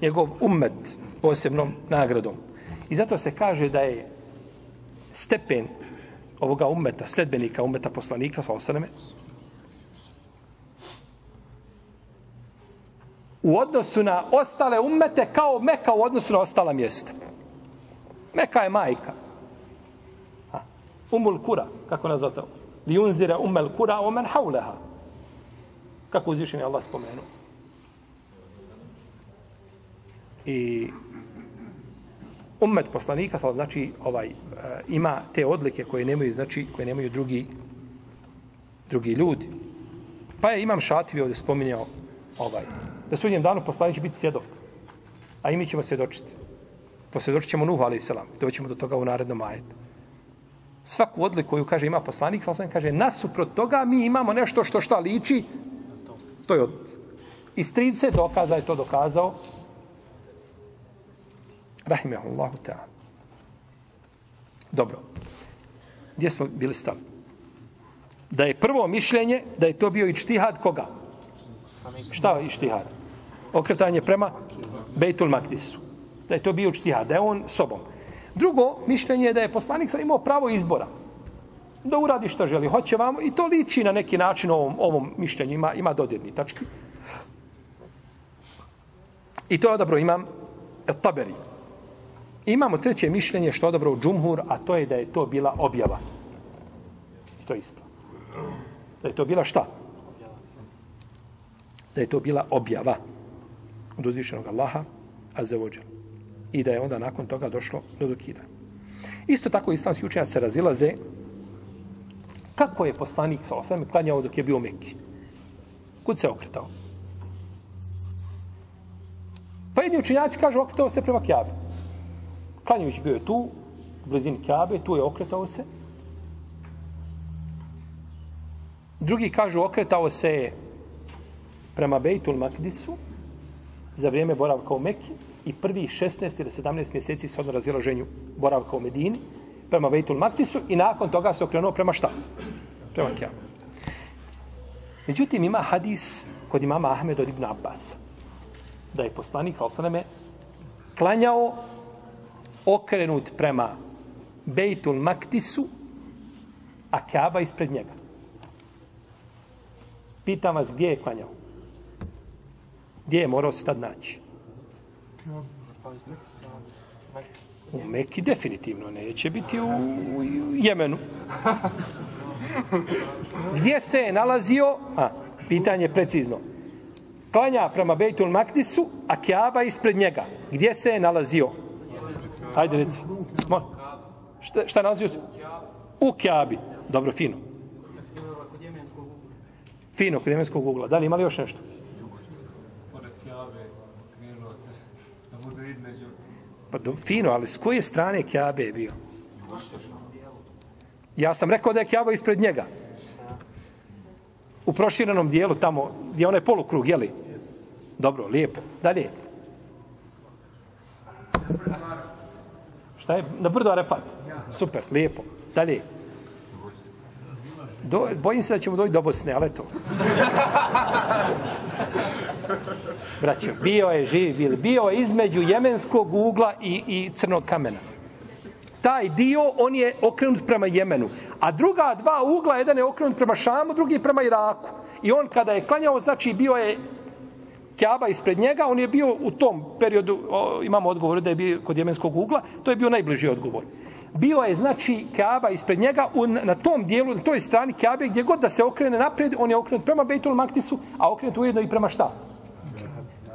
njegov ummet posebnom nagradom. I zato se kaže da je stepen ovoga ummeta, sledbenika ummeta poslanika, sa osaname, u odnosu na ostale ummete kao Meka u odnosu na ostala mjesta. Meka je majka. Ha. Umul kura, kako nazvate? Li unzira umel kura o men hauleha. Kako uzvišen je Allah spomenuo. I ummet poslanika, znači ovaj e, ima te odlike koje nemaju znači koje nemaju drugi drugi ljudi. Pa je imam Šativi ovdje spominjao ovaj da sudnjem danu poslanik će biti svjedok. A i mi ćemo svjedočiti. Posvjedočit ćemo Nuhu, ali i selam. Doćemo do toga u narednom ajetu. Svaku odliku koju kaže ima poslanik, sam kaže, nasuprot toga mi imamo nešto što šta liči, to je od... Iz 30 dokaza je to dokazao Rahimehullahu ta'ala. Dobro. Gdje smo bili stali? Da je prvo mišljenje, da je to bio i čtihad koga? Šta je i čtihad? Okretanje prema Bejtul Maktisu. Da je to bio čtihad, da je on sobom. Drugo mišljenje je da je poslanik sam imao pravo izbora. Da uradi što želi. Hoće vam i to liči na neki način ovom, ovom mišljenju. Ima, ima dodirni tački. I to je odabro imam Taberi. Imamo treće mišljenje što odabrao Džumhur, a to je da je to bila objava. I to je isto. Da je to bila šta? Da je to bila objava od uzvišenog Allaha, a za vođa. I da je onda nakon toga došlo do dokida. Isto tako islamski učenjaci se razilaze kako je poslanik sa osam klanjao dok je bio u Mekki. Kud se okretao? Pa jedni učenjaci kažu okretao se prema Kjabe. Klanjujući bio je tu, u blizini Kjabe, tu je okretao se. Drugi kažu okretao se prema Bejtul Makdisu za vrijeme boravka u Mekki i prvi 16 ili 17 mjeseci s odno razilaženju boravka u Medini prema Bejtul Maktisu i nakon toga se okrenuo prema šta? Prema Kjavu. Međutim, ima hadis kod imama Ahmed od Ibn Abbas. da je poslanik, sal sveme, klanjao okrenut prema Bejtul Maktisu, a Kaaba ispred njega. Pitam vas gdje je klanjao? Gdje je morao se tad naći? U Meki definitivno neće biti u, u Jemenu. Gdje se je nalazio? A, pitanje precizno. Klanja prema Bejtul Makdisu, a Kjaba ispred njega. Gdje se je nalazio? Ajde, reci. Mor. Šta, šta nalazio se? U Kjabi. Dobro, fino. Fino, kod jemenskog ugla. Da li imali još nešto? Pa do, fino, ali s koje strane Kjabe je bio? Ja sam rekao da je Kjaba ispred njega. U proširenom dijelu tamo, gdje onaj polukrug, jeli? Dobro, lijepo. Dalje. Šta je? Na brdo Arefat. Super, lijepo. Dalje. Do, bojim se da ćemo doći do Bosne, ali to. Braćo, bio je živ, bil, bio je između jemenskog ugla i, i crnog kamena. Taj dio, on je okrenut prema Jemenu. A druga dva ugla, jedan je okrenut prema Šamu, drugi prema Iraku. I on kada je klanjao, znači bio je Kjaba ispred njega, on je bio u tom periodu, o, imamo odgovor da je bio kod jemenskog ugla, to je bio najbliži odgovor. Bio je, znači, Kaaba ispred njega on, na tom dijelu, na toj strani Kaabe, gdje god da se okrene naprijed, on je okrenut prema Bejtul Maktisu, a okrenut ujedno i prema šta?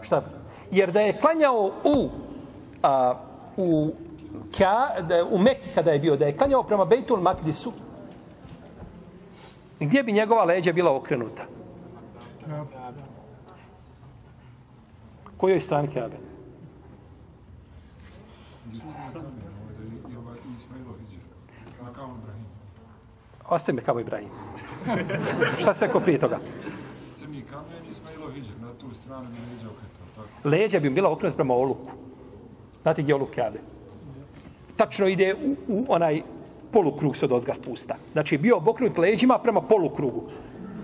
Šta? Jer da je klanjao u, a, u, Ka, da je, u Mekki kada je bio, da je klanjao prema Bejtul Maktisu, gdje bi njegova leđa bila okrenuta? Kojoj strani Kaabe? Ostaje me kao Ibrahim. Šta ste rekao prije toga? Crni kamen Ismailo Hidžer, na tu stranu mi leđa okretao, tako. Leđa bi bila okrenuta prema oluku. Znate gdje je oluk Kaabe? Tačno ide u, u onaj polukrug se od ozga spusta. Znači, bio obokrenut leđima prema polukrugu.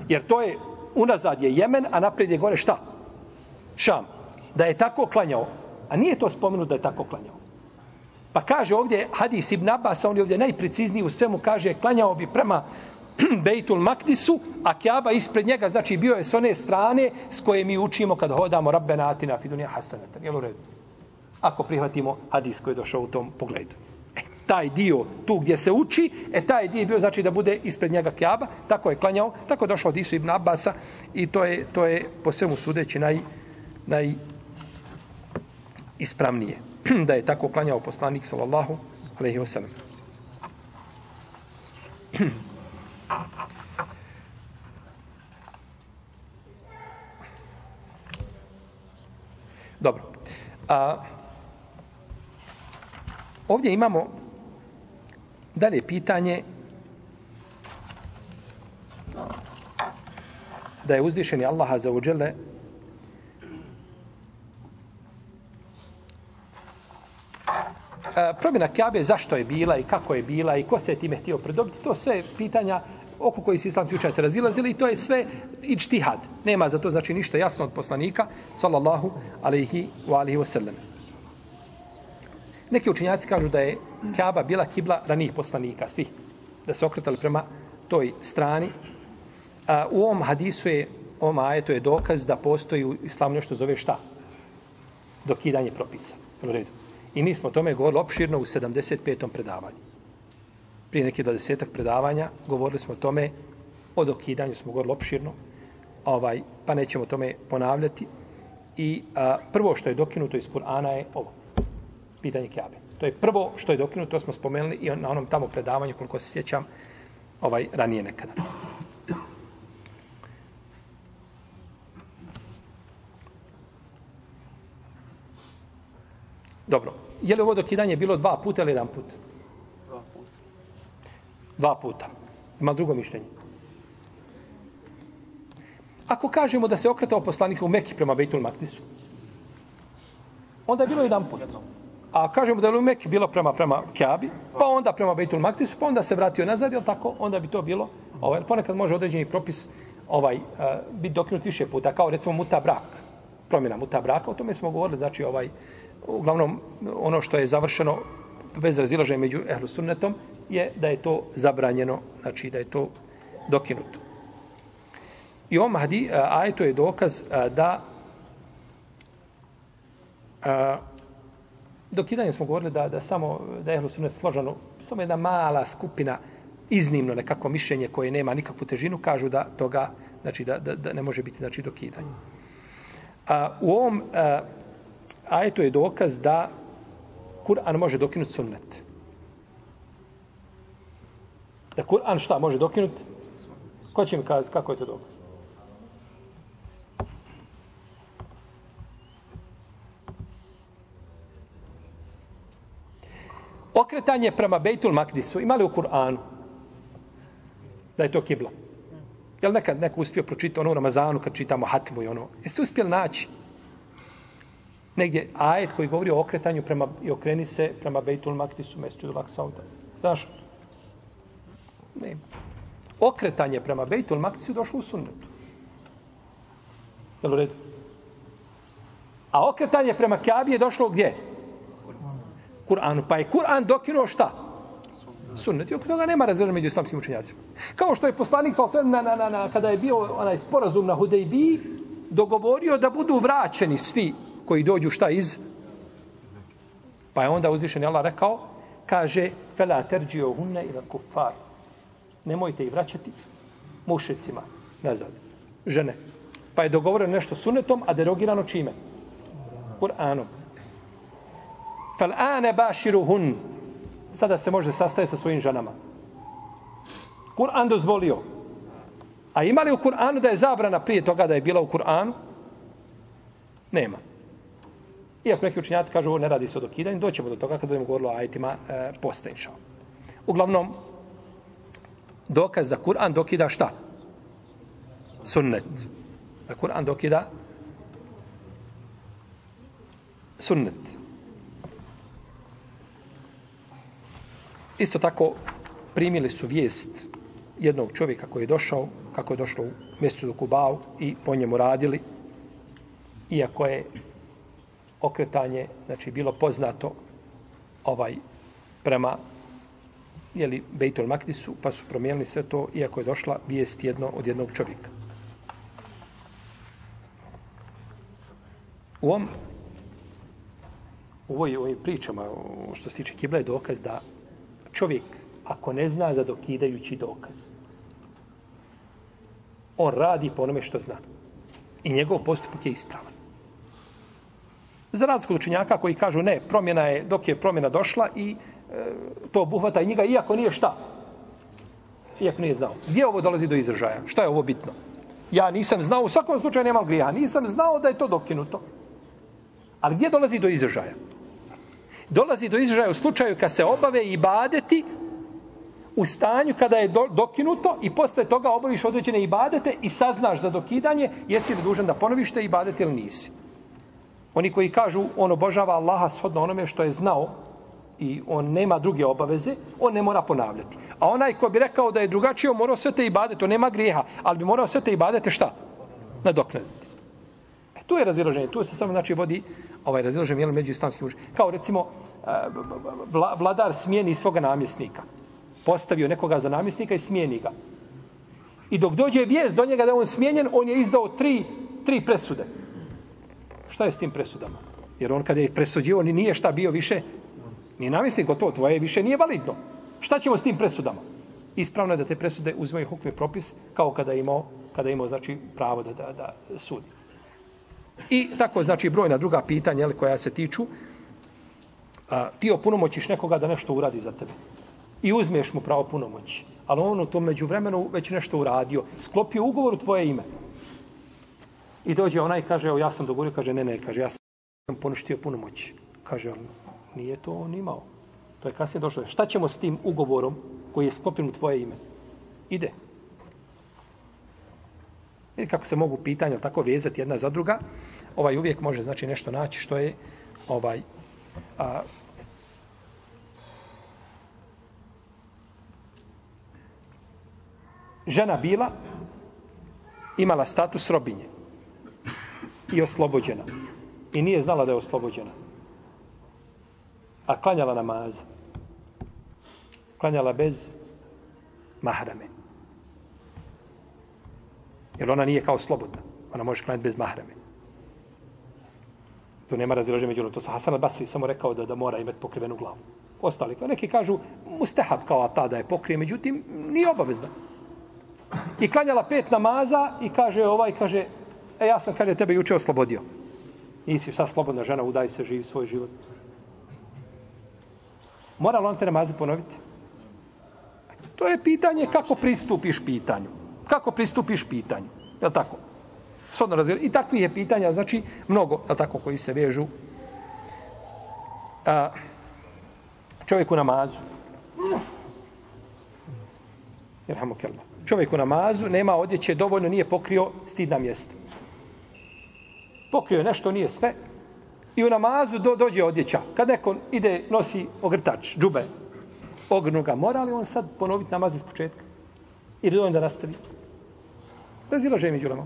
Jer to je, unazad je Jemen, a naprijed je gore šta? Šam. Da je tako klanjao. A nije to spomenuto da je tako klanjao. Pa kaže ovdje Hadis ibn Abbas, on je ovdje najprecizniji u svemu, kaže klanjao bi prema Bejtul Makdisu, a Kjaba ispred njega, znači bio je s one strane s koje mi učimo kad hodamo Rabbena Atina Fidunija Hasanata. Jel u redu? Ako prihvatimo hadis koji je došao u tom pogledu. E, taj dio tu gdje se uči, e taj dio je bio znači da bude ispred njega Kjaba, tako je klanjao, tako je došao od Isu ibn Abbasa i to je, to je po svemu sudeći naj, naj ispravnije. da je tako klanjao poslanik sallallahu alejhi ve sellem. Dobro. A, ovdje imamo dalje pitanje da je uzvišeni Allah za uđele promjena Kabe zašto je bila i kako je bila i ko se je time htio predobiti, to sve pitanja oko koji su islamski učenjaci razilazili i to je sve ičtihad. Nema za to znači ništa jasno od poslanika, sallallahu alaihi wa alihi wa sallam. Neki učenjaci kažu da je Kaaba bila kibla ranijih poslanika, svi, da se okretali prema toj strani. A, u ovom hadisu je, ovom ajetu je dokaz da postoji u islamu nešto zove šta? Dokidanje propisa. U redu. I mi smo o tome govorili opširno u 75. predavanju. Prije nekih 20 predavanja govorili smo o tome, o dokidanju smo govorili opširno, ovaj, pa nećemo o tome ponavljati. I a, prvo što je dokinuto iz Kur'ana je ovo, pitanje Kjabe. To je prvo što je dokinuto, to smo spomenuli i na onom tamo predavanju, koliko se sjećam, ovaj, ranije nekada. Dobro. Je li ovo dokidanje bilo dva puta ili jedan put? Dva puta. Dva puta. Ima drugo mišljenje. Ako kažemo da se okretao poslanik u Meki prema Bejtul Maktisu, onda je bilo jedan put. A kažemo da je u Meki bilo prema prema Kjabi, pa onda prema Bejtul Maktisu, pa onda se vratio nazad, jel tako? Onda bi to bilo, ovaj, ponekad može određeni propis ovaj, uh, biti dokinut više puta, kao recimo muta brak promjena muta braka. O tome smo govorili, znači ovaj, uglavnom ono što je završeno bez razilaženja među ehlu sunnetom je da je to zabranjeno, znači da je to dokinuto. I ovom hadi, ajeto je dokaz da a, dokidanje smo govorili da, da samo da je ehlu sunnet složeno, samo jedna mala skupina iznimno nekako mišljenje koje nema nikakvu težinu, kažu da toga, znači da, da, da ne može biti znači dokidanje. A, u ovom a, ajetu je dokaz da Kur'an može dokinuti sunnet. Da Kur'an šta može dokinuti? Ko će mi kazati kako je to dokaz? Okretanje prema Bejtul Makdisu imali u Kur'anu da je to kibla. Jel nekad neko uspio pročitati ono u Ramazanu kad čitamo Hatmu i ono? Jeste uspjeli naći negdje ajet koji govori o okretanju prema, i okreni se prema Bejtul Maktisu, mjestu Dulak Sauda? Znaš? Nema. Okretanje prema Bejtul Maktisu došlo u sunnetu. Jel u redu? A okretanje prema Kjabi je došlo gdje? Kur'anu. Pa je Kur'an dokinuo šta? Sunnet. I oko toga nema razreda među islamskim učenjacima. Kao što je poslanik sa na, na, na, na, kada je bio onaj sporazum na Hudejbi, dogovorio da budu vraćeni svi koji dođu šta iz Pa je onda uzvišen Allah rekao, kaže, fela terđio hunne ila kufar. Nemojte ih vraćati mušicima nazad. Žene. Pa je dogovoreno nešto sunetom, a derogirano čime? Kur'anom. Fel ane baširu hun. Sada se može sastaje sa svojim ženama. Kur'an dozvolio. A ima li u Kur'anu da je zabrana prije toga da je bila u Kur'anu? Nema. Iako neki učinjaci kažu ovo ne radi se o dokidanju, doćemo do toga kada budemo govorili o ajetima e, poste, Uglavnom, dokaz da Kur'an dokida šta? Sunnet. Da Kur'an dokida sunnet. Isto tako primili su vijest jednog čovjeka koji je došao, kako je došlo u mjesecu do Kubao i po njemu radili, iako je okretanje, znači bilo poznato ovaj prema jeli, Bejtul Makdisu, pa su promijenili sve to, iako je došla vijest jedno od jednog čovjeka. U ovom u ovoj, ovoj pričama, što se tiče Kibla, je dokaz da čovjek, ako ne zna za dokidajući dokaz, on radi po onome što zna. I njegov postupak je ispravan. Za razliku učenjaka koji kažu ne, promjena je, dok je promjena došla i e, to obuhvata i njega, iako nije šta? Iako nije znao. Gdje ovo dolazi do izražaja? Šta je ovo bitno? Ja nisam znao, u svakom slučaju nema grija, nisam znao da je to dokinuto. Ali gdje dolazi do izražaja? dolazi do izražaja u slučaju kad se obave i badeti u stanju kada je do, dokinuto i posle toga obaviš određene ibadete i saznaš za dokidanje, jesi li dužan da ponoviš te ibadete ili nisi. Oni koji kažu on obožava Allaha shodno onome što je znao i on nema druge obaveze, on ne mora ponavljati. A onaj ko bi rekao da je drugačije, on morao sve te ibadete, on nema grijeha, ali bi morao sve te ibadete šta? Nadoknaditi. E, tu je razilaženje, tu se samo znači vodi ovaj razilaženje jel, među islamskim mužima. Kao recimo, e, vladar smijeni svoga namjesnika. Postavio nekoga za namjesnika i smijeni ga. I dok dođe vijest do njega da on smijenjen, on je izdao tri, tri presude. Šta je s tim presudama? Jer on kada je presudio, ni nije šta bio više, nije namjesnik, gotovo, tvoje više nije validno. Šta ćemo s tim presudama? Ispravno je da te presude uzimaju hukmi propis kao kada je imao, kada je imao znači, pravo da, da, da sudi. I tako, znači, brojna druga pitanja ali, koja se tiču, a, ti opunomoćiš nekoga da nešto uradi za tebe. I uzmeš mu pravo punomoći. Ali on u tom međuvremenu već nešto uradio. Sklopio ugovor u tvoje ime. I dođe ona i kaže, evo ja sam dogovorio, kaže, ne, ne, kaže, ja sam ponuštio punomoć. Kaže, on, nije to on imao. To je kasnije došlo. Šta ćemo s tim ugovorom koji je sklopljen u tvoje ime? Ide. Vidite kako se mogu pitanja tako vezati jedna za druga. Ovaj uvijek može znači nešto naći što je ovaj a, žena bila imala status robinje i oslobođena. I nije znala da je oslobođena. A klanjala namaz. Klanjala bez mahrame. Jer ona nije kao slobodna. Ona može klanjati bez mahrame. To nema razilaže među To sa Hasan al-Basri samo rekao da, da mora imati pokrivenu glavu. Ostali, pa neki kažu, mustahab kao ta da je pokrije, međutim, nije obavezno. I klanjala pet namaza i kaže ovaj, kaže, e ja sam, kaže, tebe juče oslobodio. Nisi sad slobodna žena, udaj se, živi svoj život. Mora li on te namaze ponoviti? To je pitanje kako pristupiš pitanju. Kako pristupiš pitanju. Je li tako? Sodno razvijel. I takvih je pitanja, znači, mnogo, je tako, koji se vežu. A, čovjek u namazu. Jerhamo kelma. Čovjek u namazu nema odjeće, dovoljno nije pokrio stidna mjesta. Pokrio je nešto, nije sve. I u namazu do, dođe odjeća. Kad neko ide, nosi ogrtač, džube, ogrnu ga, mora li on sad ponoviti namaz iz početka? Ili dovoljno da nastavi? Razilaže mi džulama.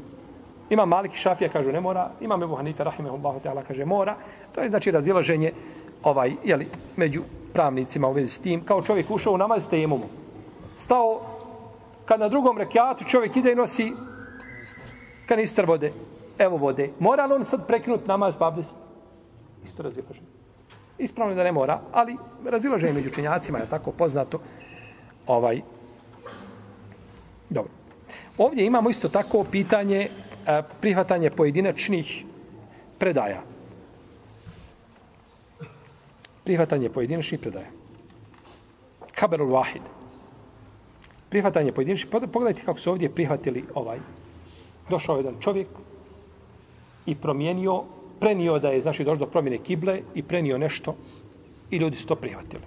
Ima Malik i Šafija, kažu ne mora. Ima Mebu Hanife, rahimehullahu ta'ala, kaže mora. To je znači razilaženje ovaj, jeli, među pravnicima u vezi s tim. Kao čovjek ušao u namaz s temumu. Stao, kad na drugom rekiatu čovjek ide i nosi kanister vode. Evo vode. Mora li on sad prekinut namaz pa abdest? Isto razilaženje. Ispravno je da ne mora, ali razilaženje među činjacima je tako poznato. Ovaj. Dobro. Ovdje imamo isto tako pitanje e, prihvatanje pojedinačnih predaja. Prihvatanje pojedinačnih predaja. Kaberul Vahid. Prihvatanje pojedinačnih. Pogledajte kako su ovdje prihvatili ovaj. Došao jedan čovjek i promijenio prenio da je znači došlo do promjene kible i prenio nešto i ljudi su to prihvatili.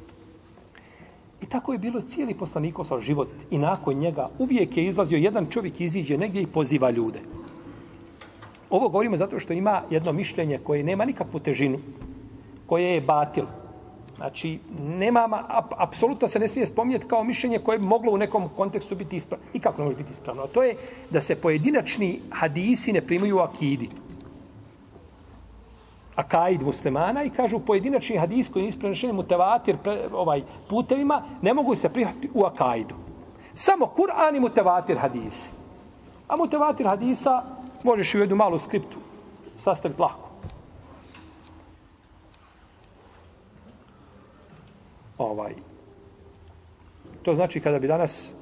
I tako je bilo cijeli poslanikov sa život i nakon njega uvijek je izlazio jedan čovjek iziđe negdje i poziva ljude. Ovo govorimo zato što ima jedno mišljenje koje nema nikakvu težinu, koje je batil. Znači, nema, ap, apsolutno se ne smije spominjati kao mišljenje koje bi moglo u nekom kontekstu biti ispravno. I kako ne može biti ispravno? A to je da se pojedinačni hadisi ne primaju u akidi akaid muslimana i kažu pojedinačni hadis koji je prenešeni mutevatir pre, ovaj, putevima ne mogu se prihvatiti u akaidu. Samo Kur'an i mutevatir hadisi. A mutevatir hadisa možeš u jednu malu skriptu sastaviti lako. Ovaj. To znači kada bi danas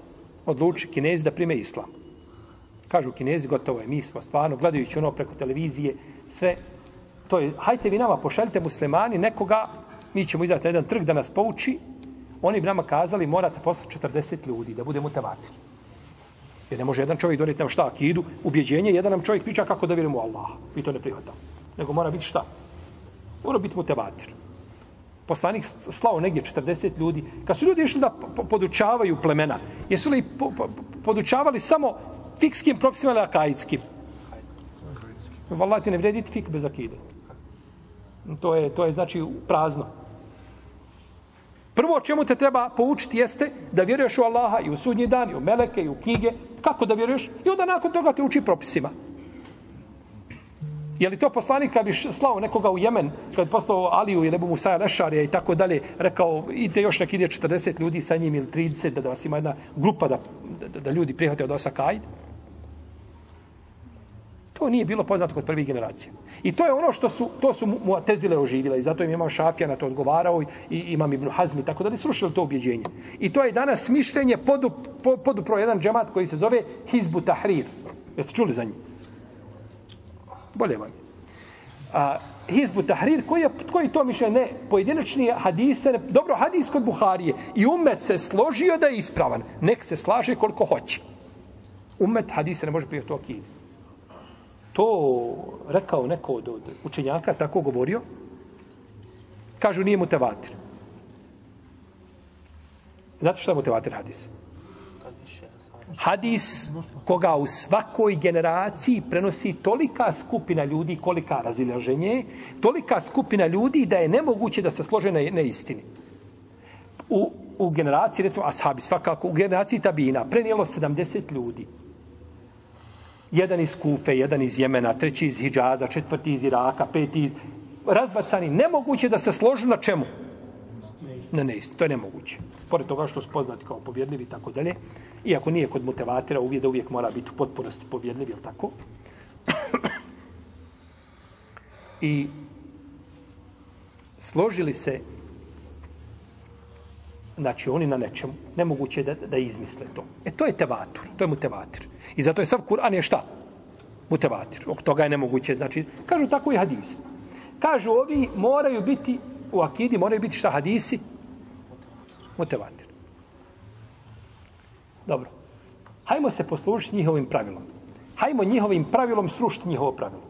odluči kinezi da prime islam. Kažu kinezi, gotovo je, mi smo stvarno, gledajući ono preko televizije, sve to je, hajte vi nama pošaljite muslimani nekoga, mi ćemo izaći na jedan trg da nas pouči, oni bi nama kazali morate poslati 40 ljudi da budemo tevati. Jer ne može jedan čovjek donijeti nam šta, akidu, ubjeđenje, jedan nam čovjek priča kako da vjerujemo Allah. Mi to ne prihvatamo. Nego mora biti šta? Mora biti mutevatir. Poslanik slao negdje 40 ljudi. Kad su ljudi išli da podučavaju plemena, jesu li podučavali samo fikskim propisima ili akajitskim? Valah ti ne vredi fik bez akide. To je, to je znači prazno. Prvo čemu te treba poučiti jeste da vjeruješ u Allaha i u sudnji dan, i u meleke, i u knjige. Kako da vjeruješ? I onda nakon toga te uči propisima. Je li to poslanik kad bi slao nekoga u Jemen, kad bi poslao Aliju ili Nebu Musaja Lešarija i tako dalje, rekao, idite još nek ide 40 ljudi sa njim ili 30, da, da vas ima jedna grupa da, da, da ljudi prihvate od Osaka, ajde. To nije bilo poznato kod prvih generacija. I to je ono što su, to su mu tezile oživile. I zato im imam Šafija na to odgovarao i imam Ibn Hazmi, tako da li srušili to ubjeđenje. I to je danas mišljenje podu, podupro jedan džemat koji se zove Hizbu Tahrir. Jeste čuli za njih? Bolje vam. A, Hizbu Tahrir, koji je koji to mišljenje? Ne, pojedinačni hadise, ne, dobro, hadis kod Buharije. I umet se složio da je ispravan. Nek se slaže koliko hoće. Umet hadise ne može prije to akidi to rekao neko od, od učenjaka, tako govorio, kažu nije mutevatir. Znate što je mutevatir hadis? Hadis koga u svakoj generaciji prenosi tolika skupina ljudi, kolika razilaženje, tolika skupina ljudi da je nemoguće da se slože na, na istini. U, u generaciji, recimo, ashabi, svakako, u generaciji tabina, prenijelo 70 ljudi. Jedan iz Kufe, jedan iz Jemena, treći iz Hidžaza, četvrti iz Iraka, peti iz... Razbacani. Nemoguće da se složu na čemu? Na neist, To je nemoguće. Pored toga što su poznati kao povjedljivi i tako dalje. Iako nije kod motivatora, uvijek da uvijek mora biti u potpunosti povjedljivi, jel tako? I složili se znači oni na nečemu, nemoguće da, da izmisle to. E to je tevatur, to je mutevatir. I zato je sav Kur'an je šta? Mutevatir. Ok toga je nemoguće, znači, kažu tako i hadis. Kažu ovi moraju biti, u akidi moraju biti šta hadisi? Mutevatir. Dobro. Hajmo se poslušiti njihovim pravilom. Hajmo njihovim pravilom srušiti njihovo pravilo.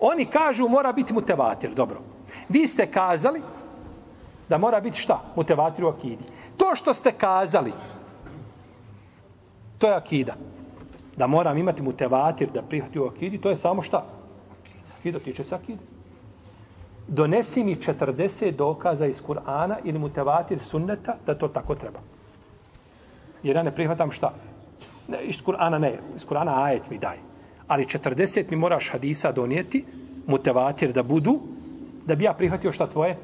Oni kažu mora biti mutevatir, dobro. Vi ste kazali da mora biti šta? Mutevatir u akidi. To što ste kazali, to je akida. Da moram imati mutevatir da prihvati u akidi, to je samo šta? Akida tiče se akide. Donesi mi 40 dokaza iz Kur'ana ili mutevatir sunneta da to tako treba. Jer ja ne prihvatam šta? Ne, iz Kur'ana ne, iz Kur'ana ajet mi daj. Ali 40 mi moraš hadisa donijeti, mutevatir da budu, da bi ja prihvatio šta tvoje?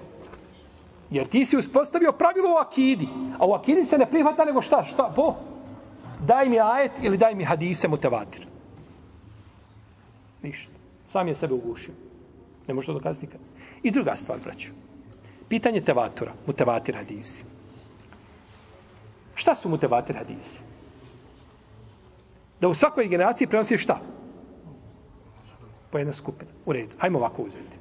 Jer ti si uspostavio pravilo u akidi. A u akidi se ne prihvata nego šta? Šta? Po? Daj mi ajet ili daj mi hadise mutevatir. Ništa. Sam je sebe ugušio. Ne može to dokazati nikad. I druga stvar, braću. Pitanje tevatora, mutevatir hadisi. Šta su mutevatir hadisi? Da u svakoj generaciji prenosi šta? Po jedna skupina. U redu. Hajmo ovako uzeti.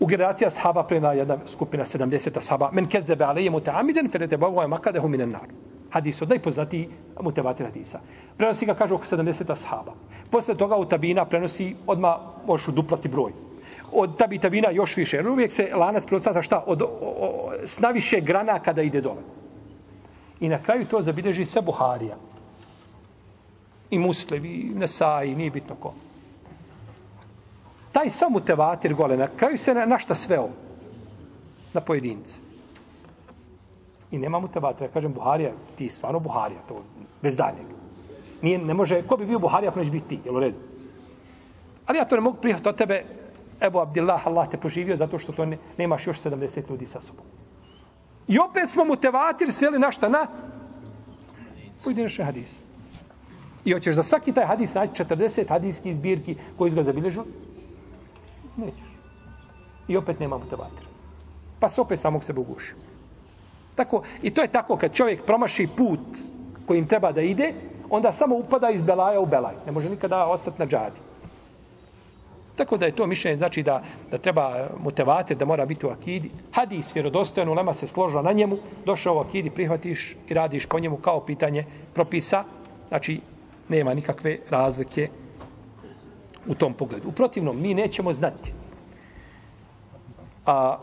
U generaciji ashaba prena jedna skupina 70 ashaba. Men kezebe alije mutaamiden, ferete bavu je makadehu minen nar. Hadis od najpoznatiji mutevatir hadisa. Prenosi ga, kaže, oko 70 ashaba. Posle toga u tabina prenosi, odma možeš uduplati broj. Od tabi tabina još više. Jer uvijek se lanac prostata šta? Od, o, o, s naviše grana kada ide dole. I na kraju to zabilježi se Buharija. I Muslim, i Nesaj, nije bitno ko taj samo mutevatir gole, na kraju se na, na šta sveo? Na pojedince. I nema mu tevatir. Ja kažem, Buharija, ti stvarno Buharija, to bez daljeg. Nije, ne može, ko bi bio Buharija, ako neće biti ti, jel u redu? Ali ja to ne mogu prihvatiti od tebe, Ebu Abdillah, Allah te poživio zato što to ne, nemaš još 70 ljudi sa sobom. I opet smo mu tevatir sveli na šta? Na pojedinačni hadis. I hoćeš za svaki taj hadis naći 40 hadijskih zbirki koji su ga zabilježili? Nećeš. I opet nema motivatora. Pa se opet samog sebe ugušio. Tako, I to je tako, kad čovjek promaši put kojim treba da ide, onda samo upada iz belaja u belaj. Ne može nikada ostati na džadi. Tako da je to mišljenje, znači da, da treba e, mutevater, da mora biti u akidi. Hadis, vjerodostojan, ulema se složila na njemu, došao u akidi, prihvatiš i radiš po njemu kao pitanje propisa. Znači, nema nikakve razlike u tom pogledu. U protivnom, mi nećemo znati a,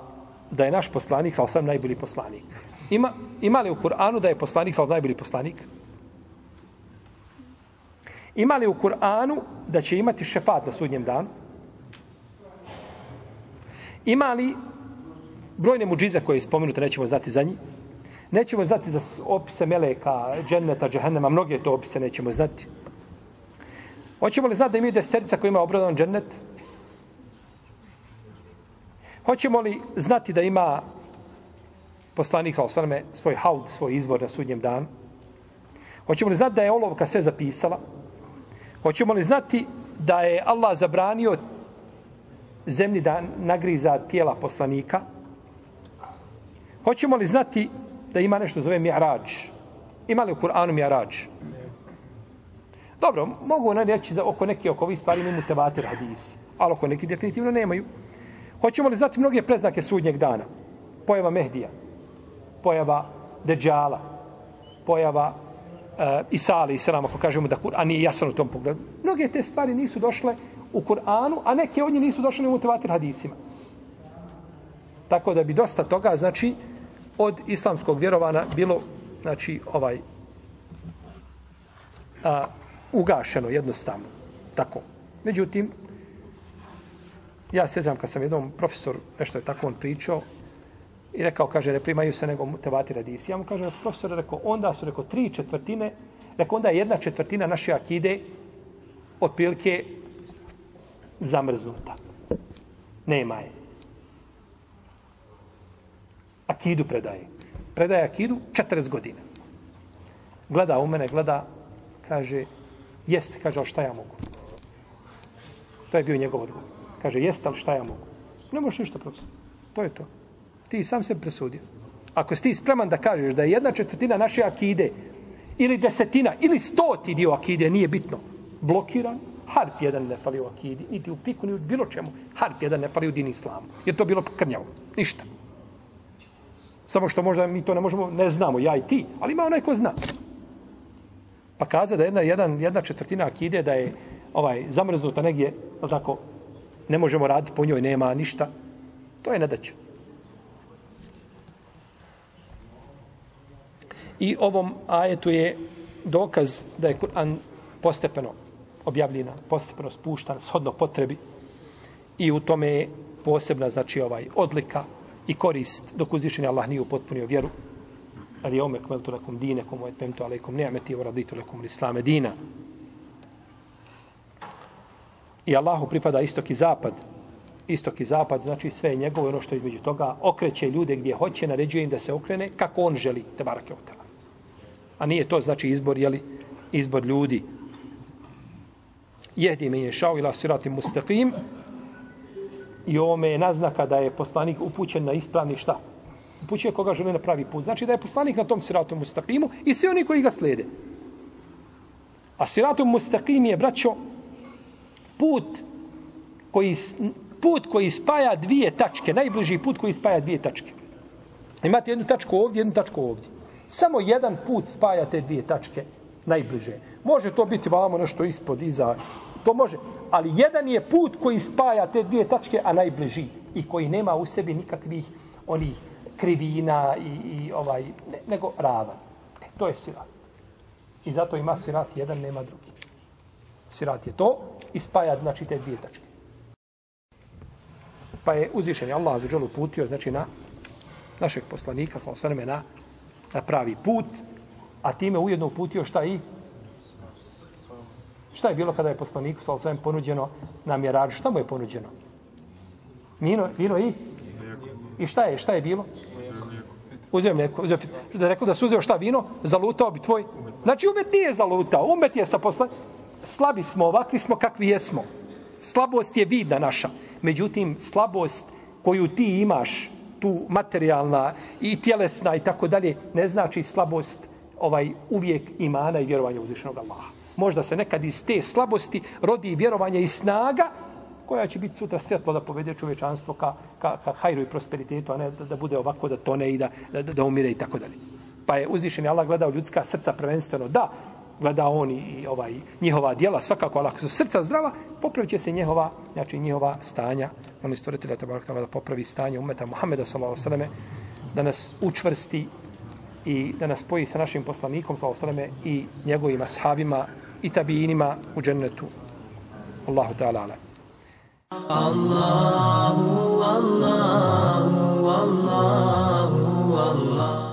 da je naš poslanik, sa osam najbolji poslanik. Ima, ima li u Kur'anu da je poslanik, sa najbolji poslanik? Ima li u Kur'anu da će imati šefat na sudnjem danu? Ima li brojne muđize koje je spomenuto, nećemo znati za njih? Nećemo znati za opise Meleka, Dženneta, Džehennema, mnoge to opise nećemo znati. Hoćemo li znati da imaju desterica koji ima obradan džennet? Hoćemo li znati da ima poslanik sa osaname svoj haud, svoj izvor na sudnjem danu? Hoćemo li znati da je olovka sve zapisala? Hoćemo li znati da je Allah zabranio zemlji da nagriza tijela poslanika? Hoćemo li znati da ima nešto zove mi'rađ? Ima li u Kur'anu mi'rađ? Dobro, mogu ne reći za oko neke oko ovih stvari imamo tevatir hadisi, ali oko neki definitivno nemaju. Hoćemo li znati mnoge preznake sudnjeg dana? Pojava Mehdija, pojava Deđala, pojava e, Isali i Selam, ako kažemo da Kur'an nije jasan u tom pogledu. Mnoge te stvari nisu došle u Kur'anu, a neke od njih nisu došle u tevatir hadisima. Tako da bi dosta toga, znači, od islamskog vjerovana bilo, znači, ovaj, a, ugašeno jednostavno. Tako. Međutim, ja sjećam kad sam jednom profesor, nešto je tako on pričao, i rekao, kaže, ne primaju se nego tevati radisi. Ja mu kaže, profesor, rekao, onda su, rekao, tri četvrtine, rekao, onda jedna četvrtina naše akide otprilike zamrznuta. Nema je. Akidu predaje. Predaje Akidu 40 godina. Gleda u mene, gleda, kaže, jeste, kaže, ali šta ja mogu? To je bio njegov odgovor. Kaže, jeste, ali šta ja mogu? Ne možeš ništa profesor. To je to. Ti sam se presudio. Ako si ti spreman da kažeš da je jedna četvrtina naše akide ili desetina ili stoti dio akide, nije bitno, blokiran, harp jedan ne fali u akidi, niti u piku, ni u bilo čemu, harp jedan ne fali u din islamu. Jer to bilo krnjavo. Ništa. Samo što možda mi to ne možemo, ne znamo, ja i ti, ali ima onaj ko zna. Pa kaza da jedna, jedan, jedna četvrtina akide da je ovaj zamrznuta negdje, tako, ne možemo raditi po njoj, nema ništa, to je nedaća. I ovom ajetu je dokaz da je Kur'an postepeno objavljena, postepeno spuštan, shodno potrebi. I u tome je posebna, znači, ovaj odlika i korist dok uzvišeni Allah nije upotpunio vjeru. Ali je omek kmeltu lakum dine, komu je temto alaikum ni'meti, u raditu lakum l'islame dina. I Allahu pripada istok i zapad. Istok i zapad, znači sve je njegovo, ono što između toga, okreće ljude gdje hoće, naređuje im da se okrene kako on želi, te barake od. A nije to znači izbor, jeli, izbor ljudi. Jehdi me je šao ila sirati mustaqim i ovome je naznaka da je poslanik upućen na ispravni šta? Upućuje koga želi na pravi put. Znači da je poslanik na tom siratu mustaqimu i svi oni koji ga slede. A siratu mustaqim je, braćo, put koji, put koji spaja dvije tačke, najbliži put koji spaja dvije tačke. Imate jednu tačku ovdje, jednu tačku ovdje. Samo jedan put spaja te dvije tačke najbliže. Može to biti vamo nešto ispod, iza, to može. Ali jedan je put koji spaja te dvije tačke, a najbliži. I koji nema u sebi nikakvih onih krivina i, i ovaj, ne, nego rava. E, to je sirat. I zato ima sirat jedan, nema drugi. Sirat je to i spaja znači te dvije tačke. Pa je uzvišen Allah za dželu putio znači na našeg poslanika, sa osaneme na na pravi put, a time ujedno uputio šta i šta je bilo kada je poslaniku sa osvijem ponuđeno na mjerađu? Šta mu je ponuđeno? Vino, vino i? I šta je? Šta je bilo? Uzeo mlijeko. Uzeo, da je rekao da su uzeo šta vino? Zalutao bi tvoj. Znači umet nije zalutao. Umet je sa posla... Slabi smo, ovakvi smo kakvi jesmo. Slabost je vidna naša. Međutim, slabost koju ti imaš, tu materijalna i tjelesna i tako dalje, ne znači slabost ovaj uvijek imana i vjerovanja uzvišenog Allaha. Možda se nekad iz te slabosti rodi vjerovanje i snaga koja će biti sutra svjetlo da povede čovječanstvo ka, ka, ka hajru i prosperitetu, a ne da, da bude ovako da tone i da, da, da umire i tako dalje. Pa je uzvišeni Allah gledao ljudska srca prvenstveno da gleda on i ovaj njihova djela svakako Allah su srca zdrava popravit se njihova znači njihova stanja. On stvoritelja te da popravi stanje umeta Muhameda sallallahu alejhi ve da nas učvrsti i da nas spoji sa našim poslanikom sallallahu alejhi i njegovim ashabima i tabiinima u džennetu. Allahu ta'ala Allahu Allahu Allahu Allahu.